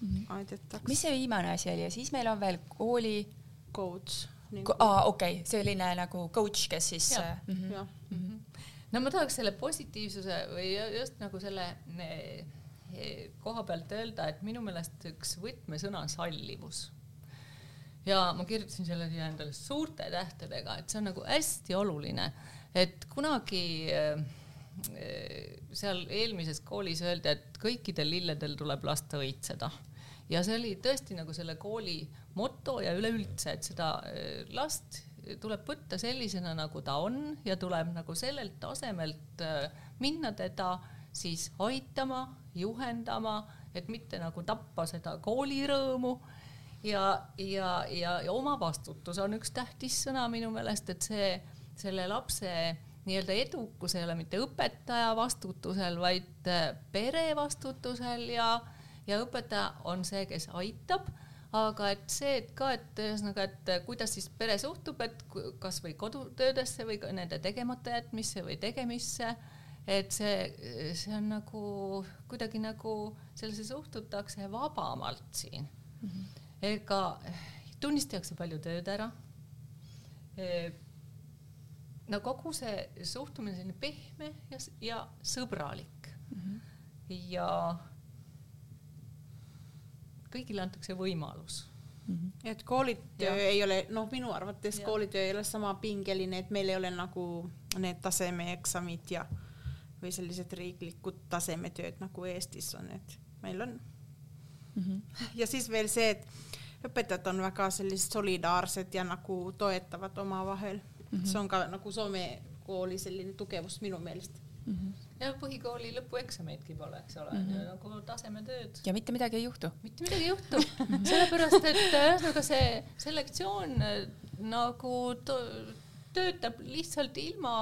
mm. aidatakse. mis see viimane asi oli ja siis meil on veel kooli coach Ko. aa, okei okay., selline nagu coach, kes siis. jah mm -hmm. ja. mm -hmm no ma tahaks selle positiivsuse või just nagu selle koha pealt öelda, et minu meelest üks võtmesõna on sallivus. ja ma kirjutasin selle siia endale suurte tähtedega, et see on nagu hästi oluline, et kunagi äh, seal eelmises koolis öeldi, et kõikidel lilledel tuleb lasta õitseda. Ja see oli tõesti nagu selle kooli moto ja üleüldse, et seda äh, last tuleb võtta sellisena, nagu ta on ja tuleb nagu sellelt tasemelt äh, minna teda siis aitama, juhendama, et mitte nagu tappa seda koolirõõmu ja, ja, ja, ja omavastutus on üks tähtis sõna minu meelest, et see, selle lapse nii-öelda edukus ei ole mitte õpetaja vastutusel, vaid äh, pere vastutusel ja, ja õpetaja on see, kes aitab aga et see, et ka, et ühesõnaga, et kuidas siis pere suhtub, et kasvõi kodutöödesse või nende tegemata jätmisse või tegemisse, et see, see on nagu kuidagi nagu sellesse suhtutakse vabamalt siin mm. -hmm. ega tunnistatakse palju tööd ära e,. no kogu see suhtumine selline pehme ja, ja sõbralik mm. -hmm. ja kõigile antakse võimalus mm. -hmm. et koolitöö ei ole, noh, minu arvates ja. koolitöö ei ole sama pingeline, et meil ei ole nagu need tasemeeksamid ja või sellised riiklikud tasemetööd nagu Eestis on, et meil on mm. -hmm. ja siis veel see, et õpetajad on väga sellised solidaarsed ja nagu toetavad omavahel mm. -hmm. see on ka nagu Soome kooli selline tugevus minu meelest mm. -hmm ja põhikooli lõpueksameidki pole, eks ole mm, -hmm. nagu tasemetööd. ja mitte midagi ei juhtu. mitte midagi ei juhtu sellepärast et ühesõnaga see selektsioon äh, nagu töötab lihtsalt ilma,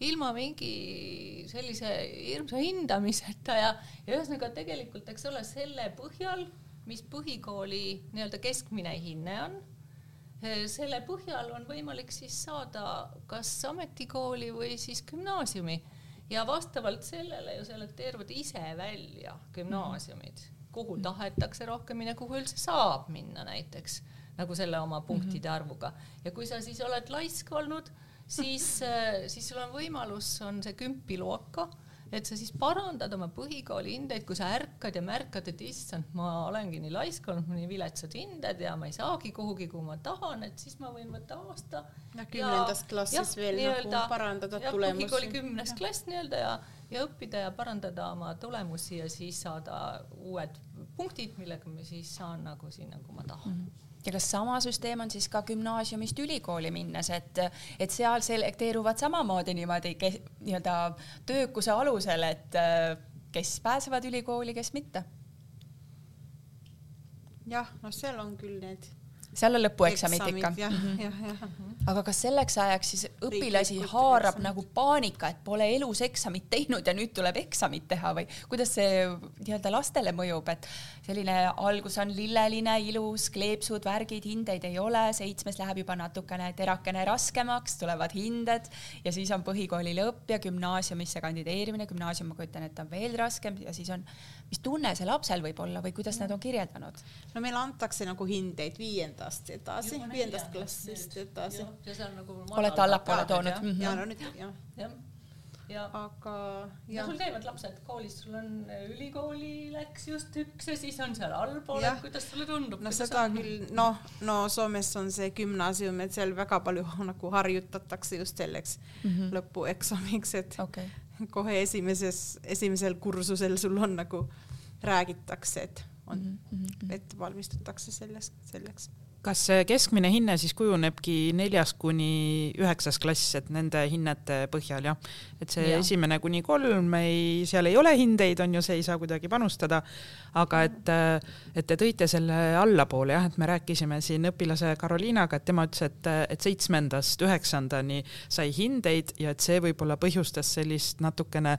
ilma mingi sellise hirmsa hindamiseta ja, ja ühesõnaga tegelikult, eks ole, selle põhjal, mis põhikooli nii-öelda keskmine hinne on äh, selle põhjal on võimalik siis saada kas ametikooli või siis gümnaasiumi ja vastavalt sellele ju selekteeruvad ise välja gümnaasiumid, kuhu mhm. tahetakse rohkem minna, kuhu üldse saab minna näiteks nagu selle oma punktide mhm. arvuga ja kui sa siis oled laisk olnud, siis, äh, siis sul on võimalus, on see kümpiluoka et sa siis parandad oma põhikooli hindeid, kui sa ärkad ja märkad, et issand, ma olengi nii laisk olnud, mul nii viletsad hinded ja ma ei saagi kuhugi, kuhu ma tahan, et siis ma võin võtta aasta. kümnendas klassis ja, veel nagu parandada tulemusi. põhikooli kümnes klass nii-öelda ja, ja õppida ja parandada oma tulemusi ja siis saada uued punktid, millega ma siis saan nagu siin, nagu ma tahan mm. -hmm ja kas sama süsteem on siis ka gümnaasiumist ülikooli minnes, et, et seal selekteeruvad samamoodi niimoodi nii-öelda töökuse alusel, et kes pääsevad ülikooli, kes mitte? jah, noh, seal on küll need seal on lõpueksamid ikka. jah, jah. aga kas selleks ajaks siis õpilasi Riiklikud haarab eksamid. nagu paanika, et pole elus eksamit teinud ja nüüd tuleb eksamit teha või kuidas see nii-öelda lastele mõjub, et selline algus on lilleline, ilus, kleepsud, värgid, hindeid ei ole, seitsmes läheb juba natukene terakene raskemaks, tulevad hinded ja siis on põhikooli lõpp ja gümnaasiumisse kandideerimine, gümnaasium, ma kujutan ette, on veel raskem ja siis on, mis tunne see lapsel võib olla või kuidas nad on kirjeldanud? no meile antakse nagu hindeid viiendast edasi, viiendast klassist edasi. ja on nagu olete allapoole toonud? jah. Mhm. ja no nüüd jah, jah, ja aga ja jah sul käivad lapsed koolis, sul on äh, ülikooli läks just üks ja siis on seal allpool, et kuidas sulle tundub? no seda küll, noh, no Soomes on see gümnaasium, et seal väga palju <laughs> nagu harjutatakse just selleks mm -hmm. lõpueksamiks, et okay., kohe esimeses, esimesel kursusel sul on nagu räägitakse, et on mm, -hmm. ette valmistatakse selles, selleks. Kas see keskmine hinne siis kujunebki neljas kuni üheksas klass, et nende hinnete põhjal jah, et see ja. esimene kuni kolm ei, seal ei ole hindeid, on ju, see ei saa kuidagi panustada, aga et, et te tõite selle allapoole jah, et me rääkisime siin õpilase Karoliinaga, et tema ütles, et, et seitsmendast üheksandani sai hindeid ja et see võib-olla põhjustas sellist natukene,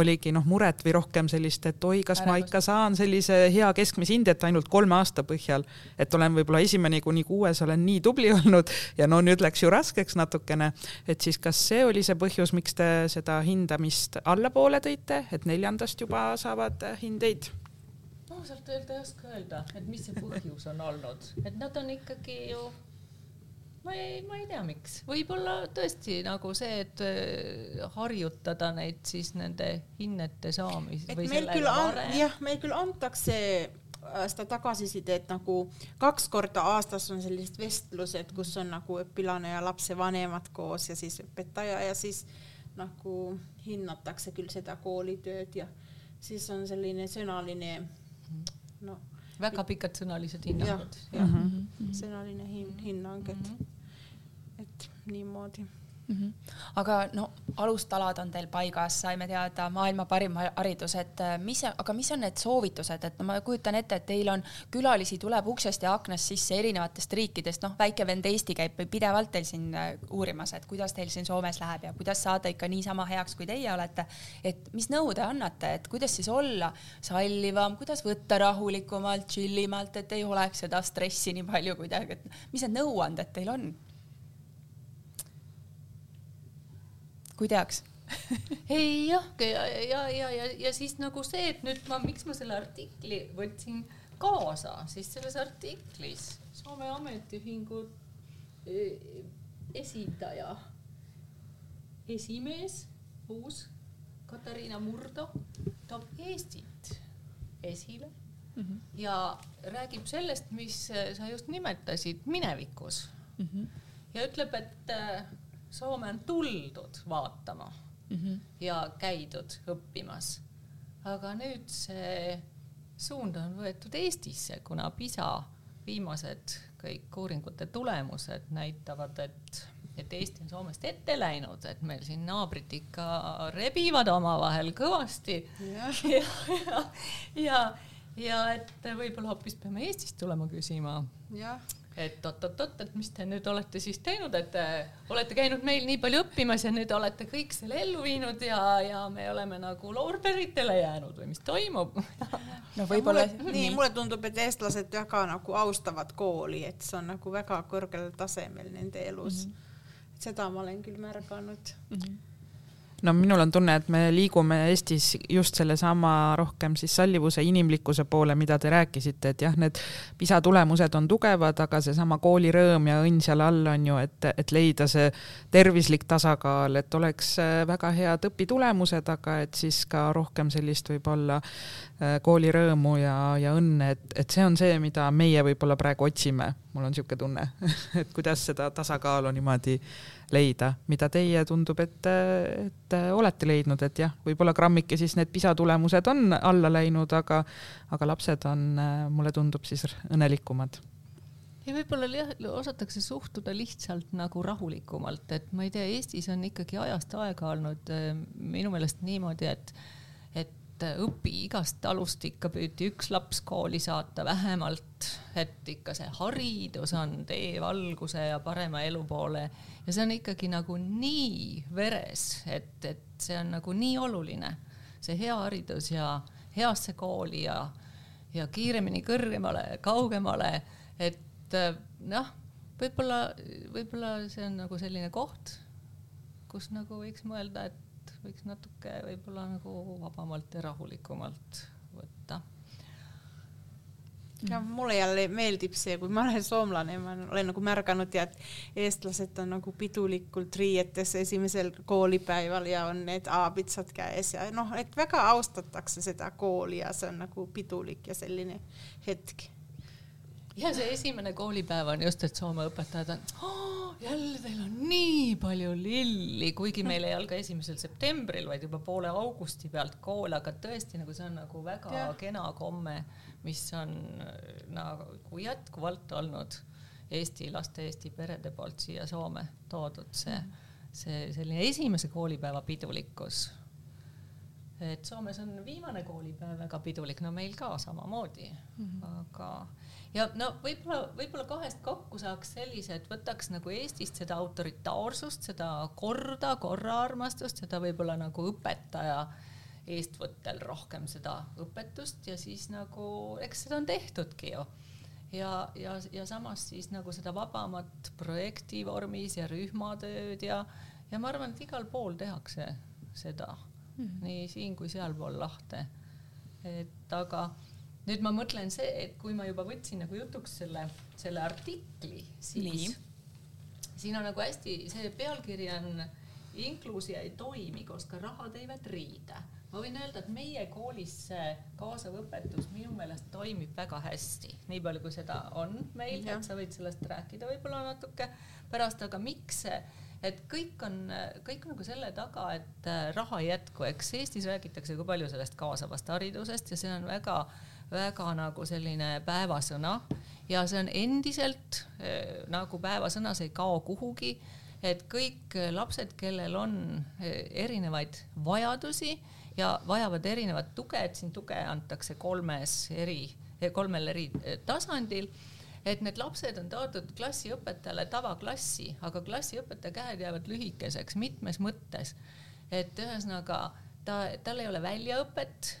oligi noh, muret või rohkem sellist, et oi, kas ma Ärevust. ikka saan sellise hea keskmise hinde, et ainult kolme aasta põhjal, et olen võib-olla esimene kuni kuues olen nii tubli <laughs> olnud ja no nüüd läks ju raskeks natukene, et siis kas see oli see põhjus, miks te seda hindamist allapoole tõite, et neljandast juba saavad hindeid? ma ausalt öelda ei oska öelda, et mis see põhjus on olnud, et nad on ikkagi ju ma ei, ma ei tea, miks, võib-olla tõesti nagu see, et äh, harjutada neid siis nende hinnete saamist et või meil küll jah, meil küll antakse äh, seda tagasisidet nagu kaks korda aastas on sellised vestlused, kus on nagu õpilane ja lapsevanemad koos ja siis õpetaja ja siis nagu hinnatakse küll seda koolitööd ja siis on selline sõnaline noh, väga pikad sõnalised jah hinnangud., jah Mhm. mm -hmm. sõnaline hin-, hinnang, et Mhm. et niimoodi. mm. -hmm. aga no alustalad on teil paigas, saime teada maailma parim haridus, et äh, mis, aga mis on need soovitused, et no ma kujutan ette, et teil on külalisi tuleb uksest ja aknast sisse erinevatest riikidest, noh, väike vend Eesti käib pidevalt teil siin äh, uurimas, et kuidas teil siin Soomes läheb ja kuidas saada ikka niisama heaks, kui teie olete. et mis nõu te annate, et kuidas siis olla sallivam, kuidas võtta rahulikumalt, chillimalt, et ei oleks seda stressi nii palju kuidagi, et mis need nõuanded teil on? Kui teaks ei jah, ja, ja, ja, ja, ja siis nagu see, et nüüd ma, miks ma selle artikli võtsin kaasa, siis selles artiklis Soome Ametiühingu eh, esindaja, esimees, uus Katariina Murdo toob Eestit esile mm -hmm. ja räägib sellest, mis sa just nimetasid minevikus mm. -hmm. ja ütleb, et eh, Soome on tuldud vaatama mm -hmm. ja käidud õppimas. aga nüüd see suund on võetud Eestisse, kuna PISA viimased kõik uuringute tulemused näitavad, et et Eesti on Soomest ette läinud, et meil siin naabrid ikka rebivad omavahel kõvasti <laughs> ja, ja, ja, ja et võib-olla hoopis peame Eestist tulema küsima jah, et oot-oot-oot, et mis te nüüd olete siis teinud, et te olete käinud meil nii palju õppimas ja nüüd olete kõik selle ellu viinud ja, ja me oleme nagu loorberitele jäänud või mis toimub? <laughs> no võib-olla nii, mulle tundub, et eestlased väga nagu austavad kooli, et see on nagu väga kõrgel tasemel nende elus mm. -hmm. seda ma olen küll märganud mm. -hmm. No minul on tunne, et me liigume Eestis just sellesama rohkem siis sallivuse, inimlikkuse poole, mida te rääkisite, et jah, need PISA tulemused on tugevad, aga seesama koolirõõm ja õnn seal all on ju, et, et leida see tervislik tasakaal, et oleks äh, väga head õpitulemused, aga et siis ka rohkem sellist võib-olla äh, koolirõõmu ja, ja õnne, et, et see on see, mida meie võib-olla praegu otsime. mul on niisugune tunne <laughs> et kuidas seda tasakaalu niimoodi leida, mida teie tundub, et, et olete leidnud, et jah, võib-olla grammike siis need PISA tulemused on alla läinud, aga, aga lapsed on, mulle tundub siis õnnelikumad. ja võib-olla jah, osatakse suhtuda lihtsalt nagu rahulikumalt, et ma ei tea, Eestis on ikkagi ajast aega olnud äh, minu meelest niimoodi, et, et et õpi igast talust ikka püüti üks laps kooli saata vähemalt, et ikka see haridus on tee valguse ja parema elu poole. Ja see on ikkagi nagu nii veres, et, et see on nagu nii oluline, see hea haridus ja heasse kooli ja, ja kiiremini kõrgemale, kaugemale, et noh, võib-olla, võib-olla see on nagu selline koht, kus nagu võiks mõelda, et võiks natuke võib-olla nagu vabamalt ja rahulikumalt võtta. ja mulle jälle meeldib see, kui ma olen soomlane, ma olen nagu märganud ja et eestlased on nagu pidulikult riietes esimesel koolipäeval ja on need aabitsad käes ja noh, et väga austatakse seda kooli ja see on nagu pidulik ja selline hetk ja see esimene koolipäev on just, et Soome õpetajad on oh,, jälle teil on nii palju lilli, kuigi meil ei alga esimesel septembril, vaid juba poole augusti pealt kool, aga tõesti nagu see on nagu väga ja. kena komme, mis on nagu jätkuvalt olnud Eesti laste, Eesti perede poolt siia Soome toodud see, see selline esimese koolipäeva pidulikkus et Soomes on viimane koolipäev väga pidulik, no meil ka samamoodi mm, -hmm. aga ja no võib-olla, võib-olla kahest kokku saaks sellise, et võtaks nagu Eestist seda autoritaarsust, seda korda, korraarmastust, seda võib-olla nagu õpetaja eestvõttel rohkem seda õpetust ja siis nagu, eks seda on tehtudki ju. ja, ja, ja samas siis nagu seda vabamat projekti vormis ja rühmatööd ja, ja ma arvan, et igal pool tehakse seda mm, -hmm. nii siin kui sealpool lahte. et aga nüüd ma mõtlen see, et kui ma juba võtsin nagu jutuks selle, selle artikli, siis Nii. siin on nagu hästi, see pealkiri on inkluusia ei toimi, koska rahad ei riida. ma võin öelda, et meie koolis see kaasav õpetus minu meelest toimib väga hästi, nii palju kui seda on meil, et sa võid sellest rääkida võib-olla natuke pärast, aga miks see et kõik on, kõik nagu selle taga, et raha ei jätku, eks Eestis räägitakse kui palju sellest kaasavast haridusest ja see on väga äh, väga nagu selline päevasõna ja see on endiselt eh, nagu päevasõna, see ei kao kuhugi, et kõik lapsed, kellel on eh, erinevaid vajadusi ja vajavad erinevat tuge, et siin tuge antakse kolmes eri, eh, kolmel eri tasandil et need lapsed on toodud klassiõpetajale tavaklassi, aga klassiõpetaja käed jäävad lühikeseks mitmes mõttes. et ühesõnaga ta, tal ei ole väljaõpet,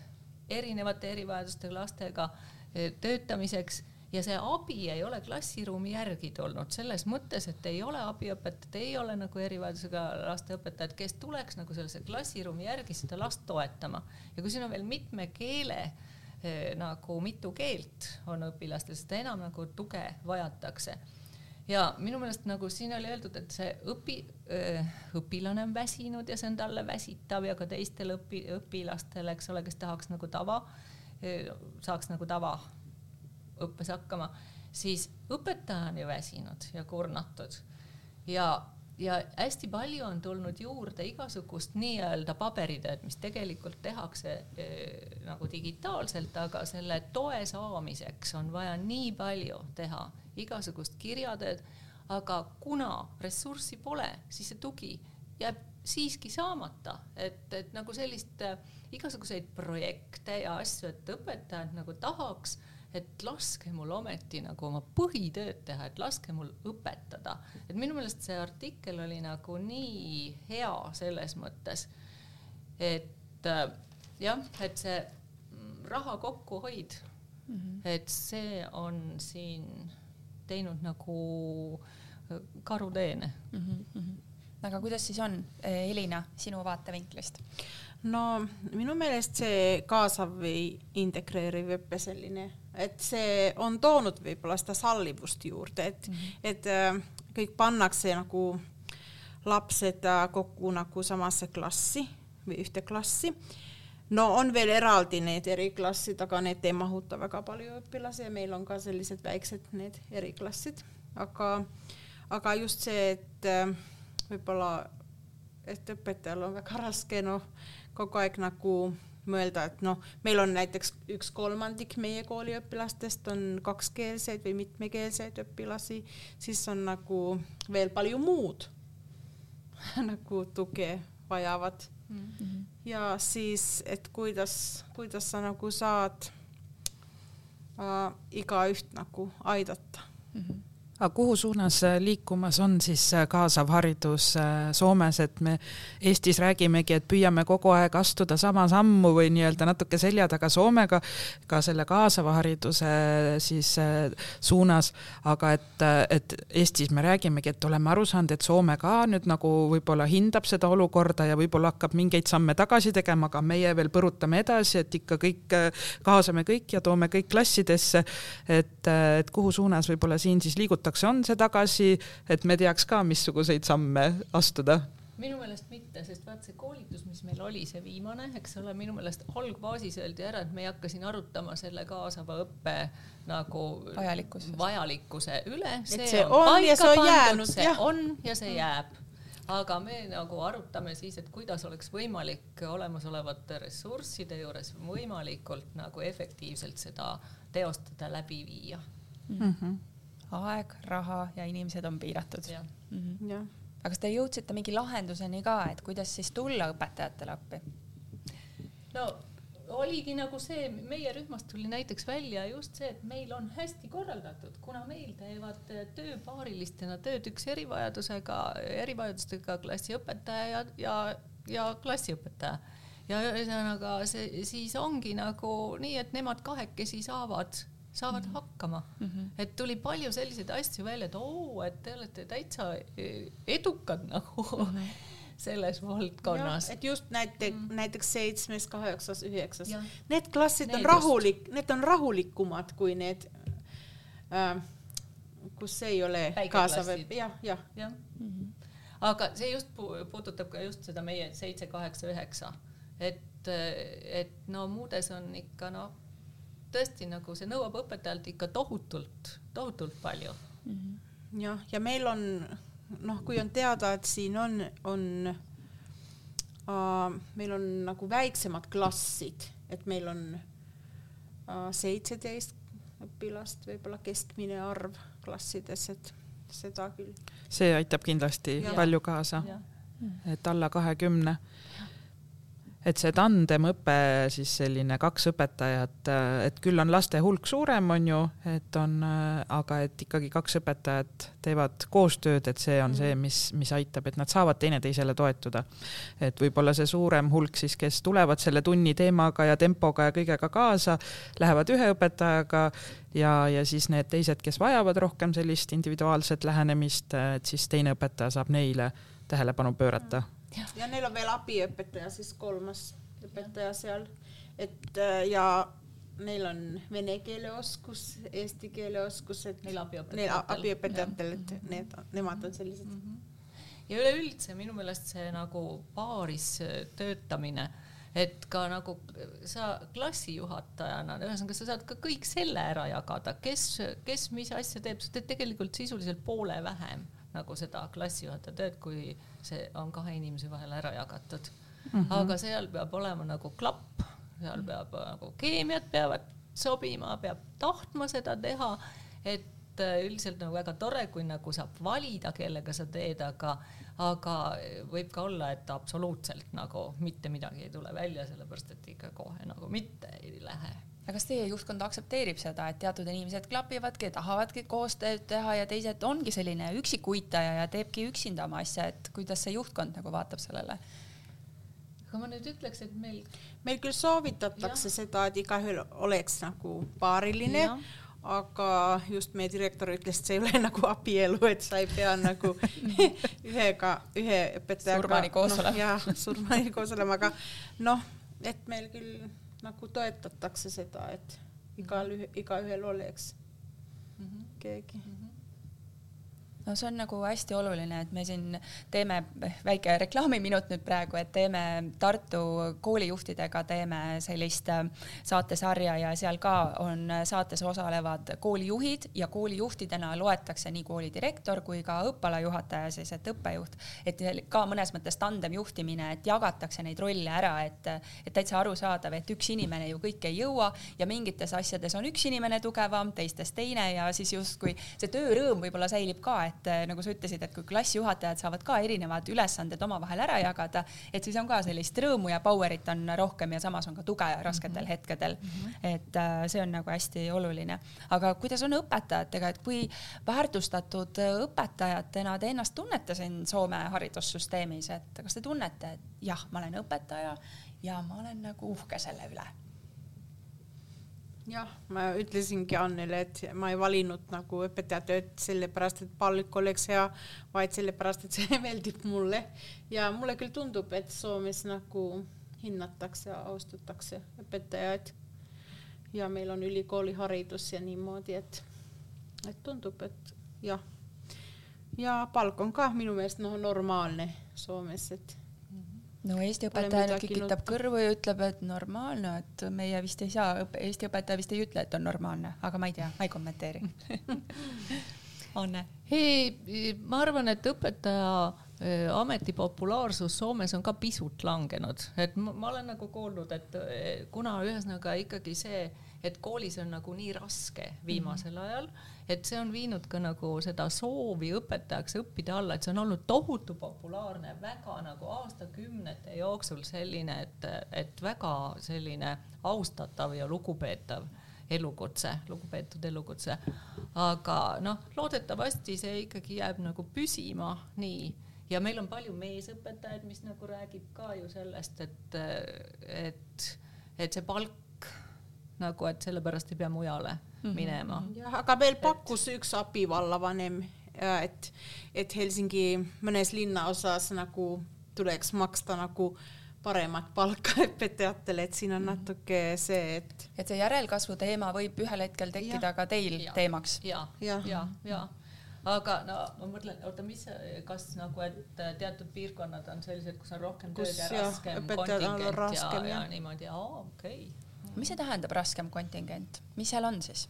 erinevate erivajadustega lastega eh, töötamiseks ja see abi ei ole klassiruumi järgi tulnud selles mõttes, et ei ole abiõpetajat, ei ole nagu erivajadusega laste õpetajat, kes tuleks nagu sellise klassiruumi järgi seda last toetama. ja kui siin on veel mitme keele eh, nagu mitu keelt on õpilastel, seda enam nagu tuge vajatakse ja minu meelest nagu siin oli öeldud, et see õpi, õpilane on väsinud ja see on talle väsitav ja ka teistele õpi, õpilastele, eks ole, kes tahaks nagu tava, saaks nagu tavaõppes hakkama, siis õpetaja on ju väsinud ja kurnatud. Ja, ja hästi palju on tulnud juurde igasugust nii-öelda paberitööd, mis tegelikult tehakse eh, nagu digitaalselt, aga selle toe saamiseks on vaja nii palju teha igasugust kirjatööd, aga kuna ressurssi pole, siis see tugi jääb siiski saamata, et, et nagu sellist äh, igasuguseid projekte ja asju, et õpetajad nagu tahaks, et laske mul ometi nagu oma põhitööd teha, et laske mul õpetada, et minu meelest see artikkel oli nagu nii hea selles mõttes, et äh, jah, et see raha kokkuhoid mm, -hmm. et see on siin teinud nagu äh, karuteene mm. -hmm. aga kuidas siis on, äh, Elina, sinu vaatevinklist? no minu meelest see kaasav või integreeriv õpe selline, et see on toonud võib-olla seda sallivust juurde, et mm, -hmm. et äh, kõik pannakse nagu lapsed kokku nagu samasse klassi või ühte klassi no on veel eraldi need eriklassid, aga need ei mahuta väga palju õpilasi ja meil on ka sellised väiksed need eriklassid, aga, aga just see, et äh, võib-olla, et õpetajal on väga raske noh, kogu aeg nagu mõelda, et noh, meil on näiteks üks kolmandik meie kooli õpilastest on kakskeelseid või mitmekeelseid õpilasi, siis on nagu veel palju muud <laughs> nagu tuge vajavad mm. -hmm. ja siis, et kuidas, kuidas sa nagu saad äh, igaüht nagu aidata mm. -hmm aga kuhu suunas äh, liikumas on siis äh, kaasav haridus äh, Soomes, et me Eestis räägimegi, et püüame kogu aeg astuda sama sammu või nii-öelda natuke selja taga Soomega ka selle kaasava hariduse siis suunas, aga et, et Eestis me räägimegi, et oleme aru saanud, et Soome ka nüüd nagu võib-olla hindab seda olukorda ja võib-olla hakkab mingeid samme tagasi tegema, aga meie veel põrutame edasi, et ikka kõik kaasame kõik ja toome kõik klassidesse. et, et kuhu suunas võib-olla siin siis liigutakse antakse, on see tagasi, et me teaks ka, missuguseid samme astuda? minu meelest mitte, sest vaat see koolitus, mis meil oli, see viimane, eks ole, minu meelest algfaasis öeldi ära, et me ei hakka siin arutama selle kaasava õppe nagu Vajalikkus. vajalikkuse üle. see, see on, on ja see on jäänud, see jah. on ja see jääb aga me nagu arutame siis, et kuidas oleks võimalik olemasolevate ressursside juures võimalikult nagu efektiivselt seda teostada, läbi viia mm. -hmm aeg, raha ja inimesed on piiratud. Mm -hmm. aga kas te jõudsite mingi lahenduseni ka, et kuidas siis tulla õpetajatele appi? no oligi nagu see, meie rühmast tuli näiteks välja just see, et meil on hästi korraldatud, kuna meil teevad tööpaarilistena tööd üks erivajadusega, erivajadustega klassiõpetaja ja, ja, ja klassiõpetaja. ja ühesõnaga see siis ongi nagu nii, et nemad kahekesi saavad saavad -hmm. hakkama mm. -hmm. et tuli palju selliseid asju välja, et oo, et te olete täitsa e, edukad nagu mm -hmm. <laughs> selles valdkonnas. et just näiteks mm, -hmm. näiteks seitsmes, kaheksas, üheksas, need klassid need on rahulik, need on rahulikumad kui need äh,, kus ei ole kaasav, jah, jah ja. mm. -hmm. aga see just puudutab ka just seda meie seitse, kaheksa, üheksa, et, et no muudes on ikka noh tõesti nagu see nõuab õpetajalt ikka tohutult, tohutult palju mm. -hmm. jah, ja meil on noh, kui on teada, et siin on, on äh, meil on nagu väiksemad klassid, et meil on seitseteist äh, õpilast, võib-olla keskmine arv klassides, et seda küll. see aitab kindlasti ja. palju kaasa, et alla kahekümne et see tandemõpe siis selline kaks õpetajat, et küll on laste hulk suurem, on ju, et on, aga et ikkagi kaks õpetajat teevad koostööd, et see on see, mis, mis aitab, et nad saavad teineteisele toetuda. et võib-olla see suurem hulk siis, kes tulevad selle tunni teemaga ja tempoga ja kõigega kaasa, lähevad ühe õpetajaga ja, ja siis need teised, kes vajavad rohkem sellist individuaalset lähenemist, et siis teine õpetaja saab neile tähelepanu pöörata <laughs> ja, neil on veel abiõpetaja, siis kolmas õpetaja ja. seal, et äh, ja neil on vene keele oskus, eesti keele oskus, et neil abiõpetajatel, abiõpetajatel, et need, nemad on sellised mm. -hmm. ja üleüldse minu meelest see nagu paaris äh, töötamine, et ka nagu sa klassijuhatajana, ühesõnaga sa saad ka kõik selle ära jagada, kes, kes mis asja teeb, sa teed tegelikult sisuliselt poole vähem nagu seda klassijuhataja tööd, kui see on kahe inimese vahel ära jagatud mm. -hmm. aga seal peab olema nagu klapp, seal peab nagu keemiad peavad sobima, peab tahtma seda teha, et äh, üldiselt nagu väga tore, kui nagu saab valida, kellega sa teed, aga, aga võib ka olla, et absoluutselt nagu mitte midagi ei tule välja, sellepärast et ikka kohe nagu mitte ei lähe aga kas teie juhtkond aktsepteerib seda, et teatud inimesed klapivadki, tahavadki koostööd teha ja teised ongi selline üksikuitaja ja teebki üksinda oma asja, et kuidas see juhtkond nagu vaatab sellele? aga ma nüüd ütleks, et meil meil küll soovitatakse ja. seda, et igaühel oleks nagu paariline, aga just meie direktor ütles, et see ei ole <laughs> nagu abielu, et sa ei pea nagu <laughs> ühega, ühe õpetajaga surmani koos olema no,. jah, surmani koos olema, aga noh, et meil küll nagu toetatakse seda, et igal, igaühel oleks mm -hmm. keegi mm. -hmm no see on nagu hästi oluline, et me siin teeme väike reklaamiminut nüüd praegu, et teeme Tartu koolijuhtidega teeme sellist äh, saatesarja ja seal ka on saates osalevad koolijuhid ja koolijuhtidena loetakse nii koolidirektor kui ka õppealajuhataja, siis et õppejuht, et ka mõnes mõttes tandemjuhtimine, et jagatakse neid rolle ära, et, et täitsa arusaadav, et üks inimene ju kõike ei jõua ja mingites asjades on üks inimene tugevam, teistes teine ja siis justkui see töörõõm võib-olla säilib ka, et äh, nagu sa ütlesid, et kui klassijuhatajad saavad ka erinevad ülesanded omavahel ära jagada, et siis on ka sellist rõõmu ja power'it on rohkem ja samas on ka tuge rasketel mm -hmm. hetkedel mm. -hmm. et äh, see on nagu hästi oluline. aga kuidas on õpetajatega, et kui väärtustatud õpetajatena te ennast tunnete siin Soome haridussüsteemis, et kas te tunnete, et jah, ma olen õpetaja ja ma olen nagu uhke selle üle jah, ma ütlesingi Annele, et ma ei valinud nagu õpetajatööd sellepärast, et palk oleks hea, vaid sellepärast, et see <laughs> meeldib mulle. ja mulle küll tundub, et Soomes nagu hinnatakse, austatakse õpetajaid. ja meil on ülikooliharidus ja niimoodi, et, et tundub, et jah. ja palk on ka minu meelest noh, normaalne Soomes, et no Eesti õpetaja nüüd kikitab kõrvu ja ütleb, et normaalne, et meie vist ei saa, Eesti õpetaja vist ei ütle, et on normaalne, aga ma ei tea, ma ei kommenteeri <laughs> Anne? ei, ma arvan, et õpetaja äh, ameti populaarsus Soomes on ka pisut langenud, et ma, ma olen nagu kuulnud, et äh, kuna ühesõnaga ikkagi see, et koolis on nagu nii raske viimasel mm -hmm. ajal et see on viinud ka nagu seda soovi õpetajaks õppida alla, et see on olnud tohutu populaarne, väga nagu aastakümnete jooksul selline, et, et väga selline austatav ja lugupeetav elukutse, lugupeetud elukutse. aga noh, loodetavasti see ikkagi jääb nagu püsima nii ja meil on palju meesõpetajaid, mis nagu räägib ka ju sellest, et, et, et see palk nagu, et sellepärast ei pea mujale Mhm. minema. jah, aga meil pakkus et... üks abivallavanem, et, et Helsingi mõnes linnaosas nagu tuleks maksta nagu paremat palka <laughs> õpetajatele, et siin on mhm. natuke see, et. et see järelkasvu teema võib ühel hetkel tekkida ja. ka teil ja. teemaks. ja, ja, ja, ja aga no ma mõtlen, oota, mis, kas nagu, et teatud piirkonnad on sellised, kus on rohkem tööd ja raskem kontingent ja, ja, ja niimoodi, aa okei okay mis see tähendab, raskem kontingent, mis seal on siis?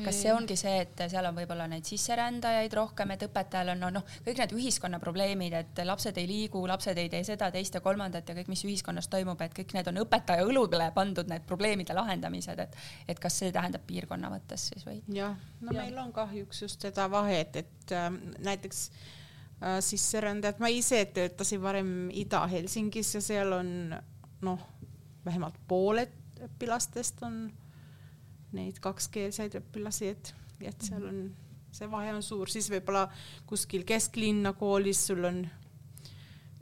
kas see ongi see, et seal on võib-olla neid sisserändajaid rohkem, et õpetajal on noh no,, kõik need ühiskonna probleemid, et lapsed ei liigu, lapsed ei tee seda, teist ja kolmandat ja kõik, mis ühiskonnas toimub, et kõik need on õpetaja õlule pandud, need probleemide lahendamised, et et kas see tähendab piirkonna mõttes siis või? jah, no ja. meil on kahjuks just seda vahet, et äh, näiteks äh, sisserändajad, ma ise töötasin varem Ida-Helsingis ja seal on noh vähemalt pooled õpilastest on neid kakskeelseid õpilasi, et, et seal on, see vahe on suur, siis võib-olla kuskil kesklinna koolis sul on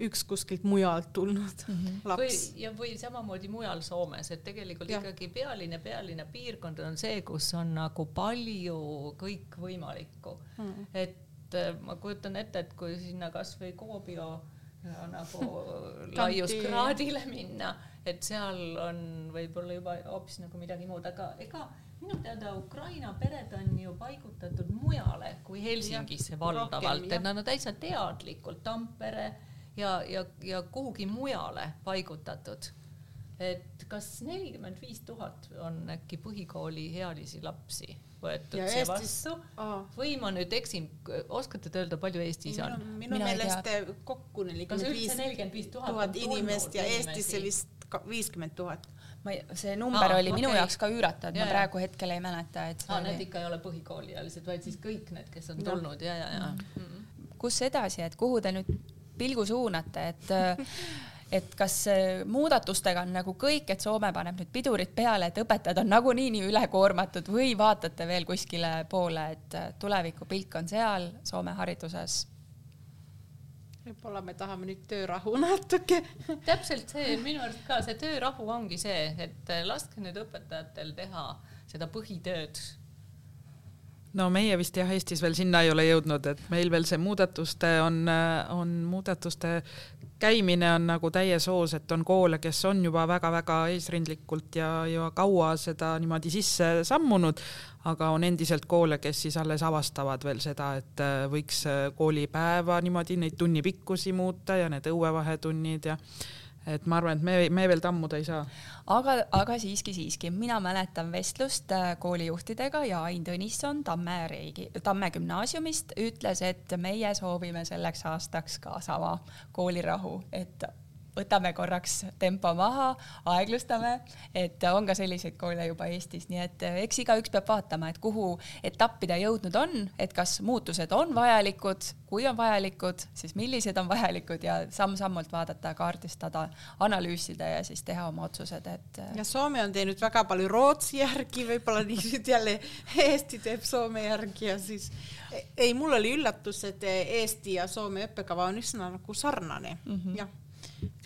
üks kuskilt mujalt tulnud mm -hmm. <laughs> laps. või, ja või samamoodi mujal Soomes, et tegelikult ja. ikkagi pealinna, pealinna piirkond on see, kus on nagu palju kõikvõimalikku mm. -hmm. et äh, ma kujutan ette, et kui sinna kasvõi Kuopio nagu laiuskraadile minna. Et seal on võib-olla juba hoopis nagu midagi muud, aga ega minu teada Ukraina pered on ju paigutatud mujale kui Helsingisse valdavalt, et nad on täitsa teadlikult Tampere ja, ja, ja kuhugi mujale paigutatud. et kas nelikümmend viis tuhat on äkki põhikooliealisi lapsi võetud ja siia Eestis... vastu Aa. või ma nüüd eksin, oskate te öelda, palju Eestis on? minu meelest kokku nelikümmend viis tuhat inimest ja Eestisse vist viiskümmend tuhat ma ei, see number Aa, oli okay. minu jaoks ka üüratu, et ja, ma praegu hetkel ei mäleta, et Aa, need ikka ei ole põhikooliealised, vaid siis kõik need, kes on tulnud ja, ja, ja mm. -hmm. kus edasi, et kuhu te nüüd pilgu suunate, et <laughs> et kas muudatustega on nagu kõik, et Soome paneb nüüd pidurid peale, et õpetajad on nagunii nii ülekoormatud või vaatate veel kuskile poole, et tulevikupilk on seal Soome hariduses võib-olla me tahame nüüd töörahu natuke täpselt see, minu arust ka see töörahu ongi see, et laske nüüd õpetajatel teha seda põhitööd. No meie vist jah, Eestis veel sinna ei ole jõudnud, et meil veel see muudatuste on, on muudatuste käimine on nagu täies hoos, et on koole, kes on juba väga-väga eesrindlikult ja, ja kaua seda niimoodi sisse sammunud, aga on endiselt koole, kes siis alles avastavad veel seda, et äh, võiks äh, koolipäeva niimoodi neid tunnipikkusi muuta ja need õuevahetunnid ja et ma arvan, et me, me veel tammuda ei saa. aga, aga siiski, siiski, mina mäletan vestlust äh, koolijuhtidega ja Ain Tõnisson Tamme Reigi, Tamme gümnaasiumist ütles, et meie soovime selleks aastaks ka sama koolirahu, et võtame korraks tempo maha, aeglustame, et on ka selliseid koole juba Eestis, nii et eh, eks igaüks peab vaatama, et kuhu etappi ta jõudnud on, et kas muutused on vajalikud, kui on vajalikud, siis millised on vajalikud ja samm-sammult vaadata, kaardistada, analüüsida ja siis teha oma otsused, et. ja Soome on teinud väga palju Rootsi järgi, võib-olla nüüd jälle Eesti teeb Soome järgi ja siis ei, mul oli üllatus, et Eesti ja Soome õppekava on üsna nagu sarnane mm -hmm. jah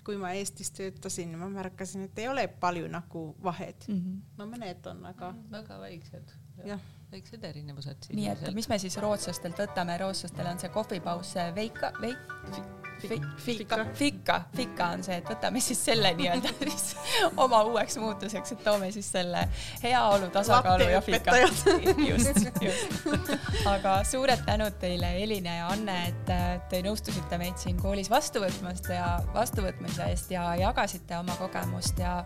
kui ma Eestis töötasin, ma märkasin, et ei ole palju nagu vahet mm. -hmm. no mõned on, aga mm, väga väiksed. jah väiksed erinevused. nii et mis me siis rootslastelt võtame, rootslastel on see kohvipaus veika, veik, Fika, fika, fika on see, et võtame siis selle nii-öelda <laughs> siis oma uueks muutuseks, et toome siis selle heaolu, tasakaalu ja fika. <laughs> just, just. aga suured tänud teile, Elina ja Anne, et te nõustusite meid siin koolis vastu võtmast ja vastuvõtmise eest ja jagasite oma kogemust ja,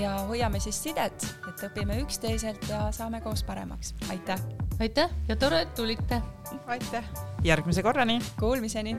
ja hoiame siis sidet, et õpime üksteiselt ja saame koos paremaks. aitäh! aitäh ja tore, et tulite! aitäh! järgmise korrani! Kuulmiseni!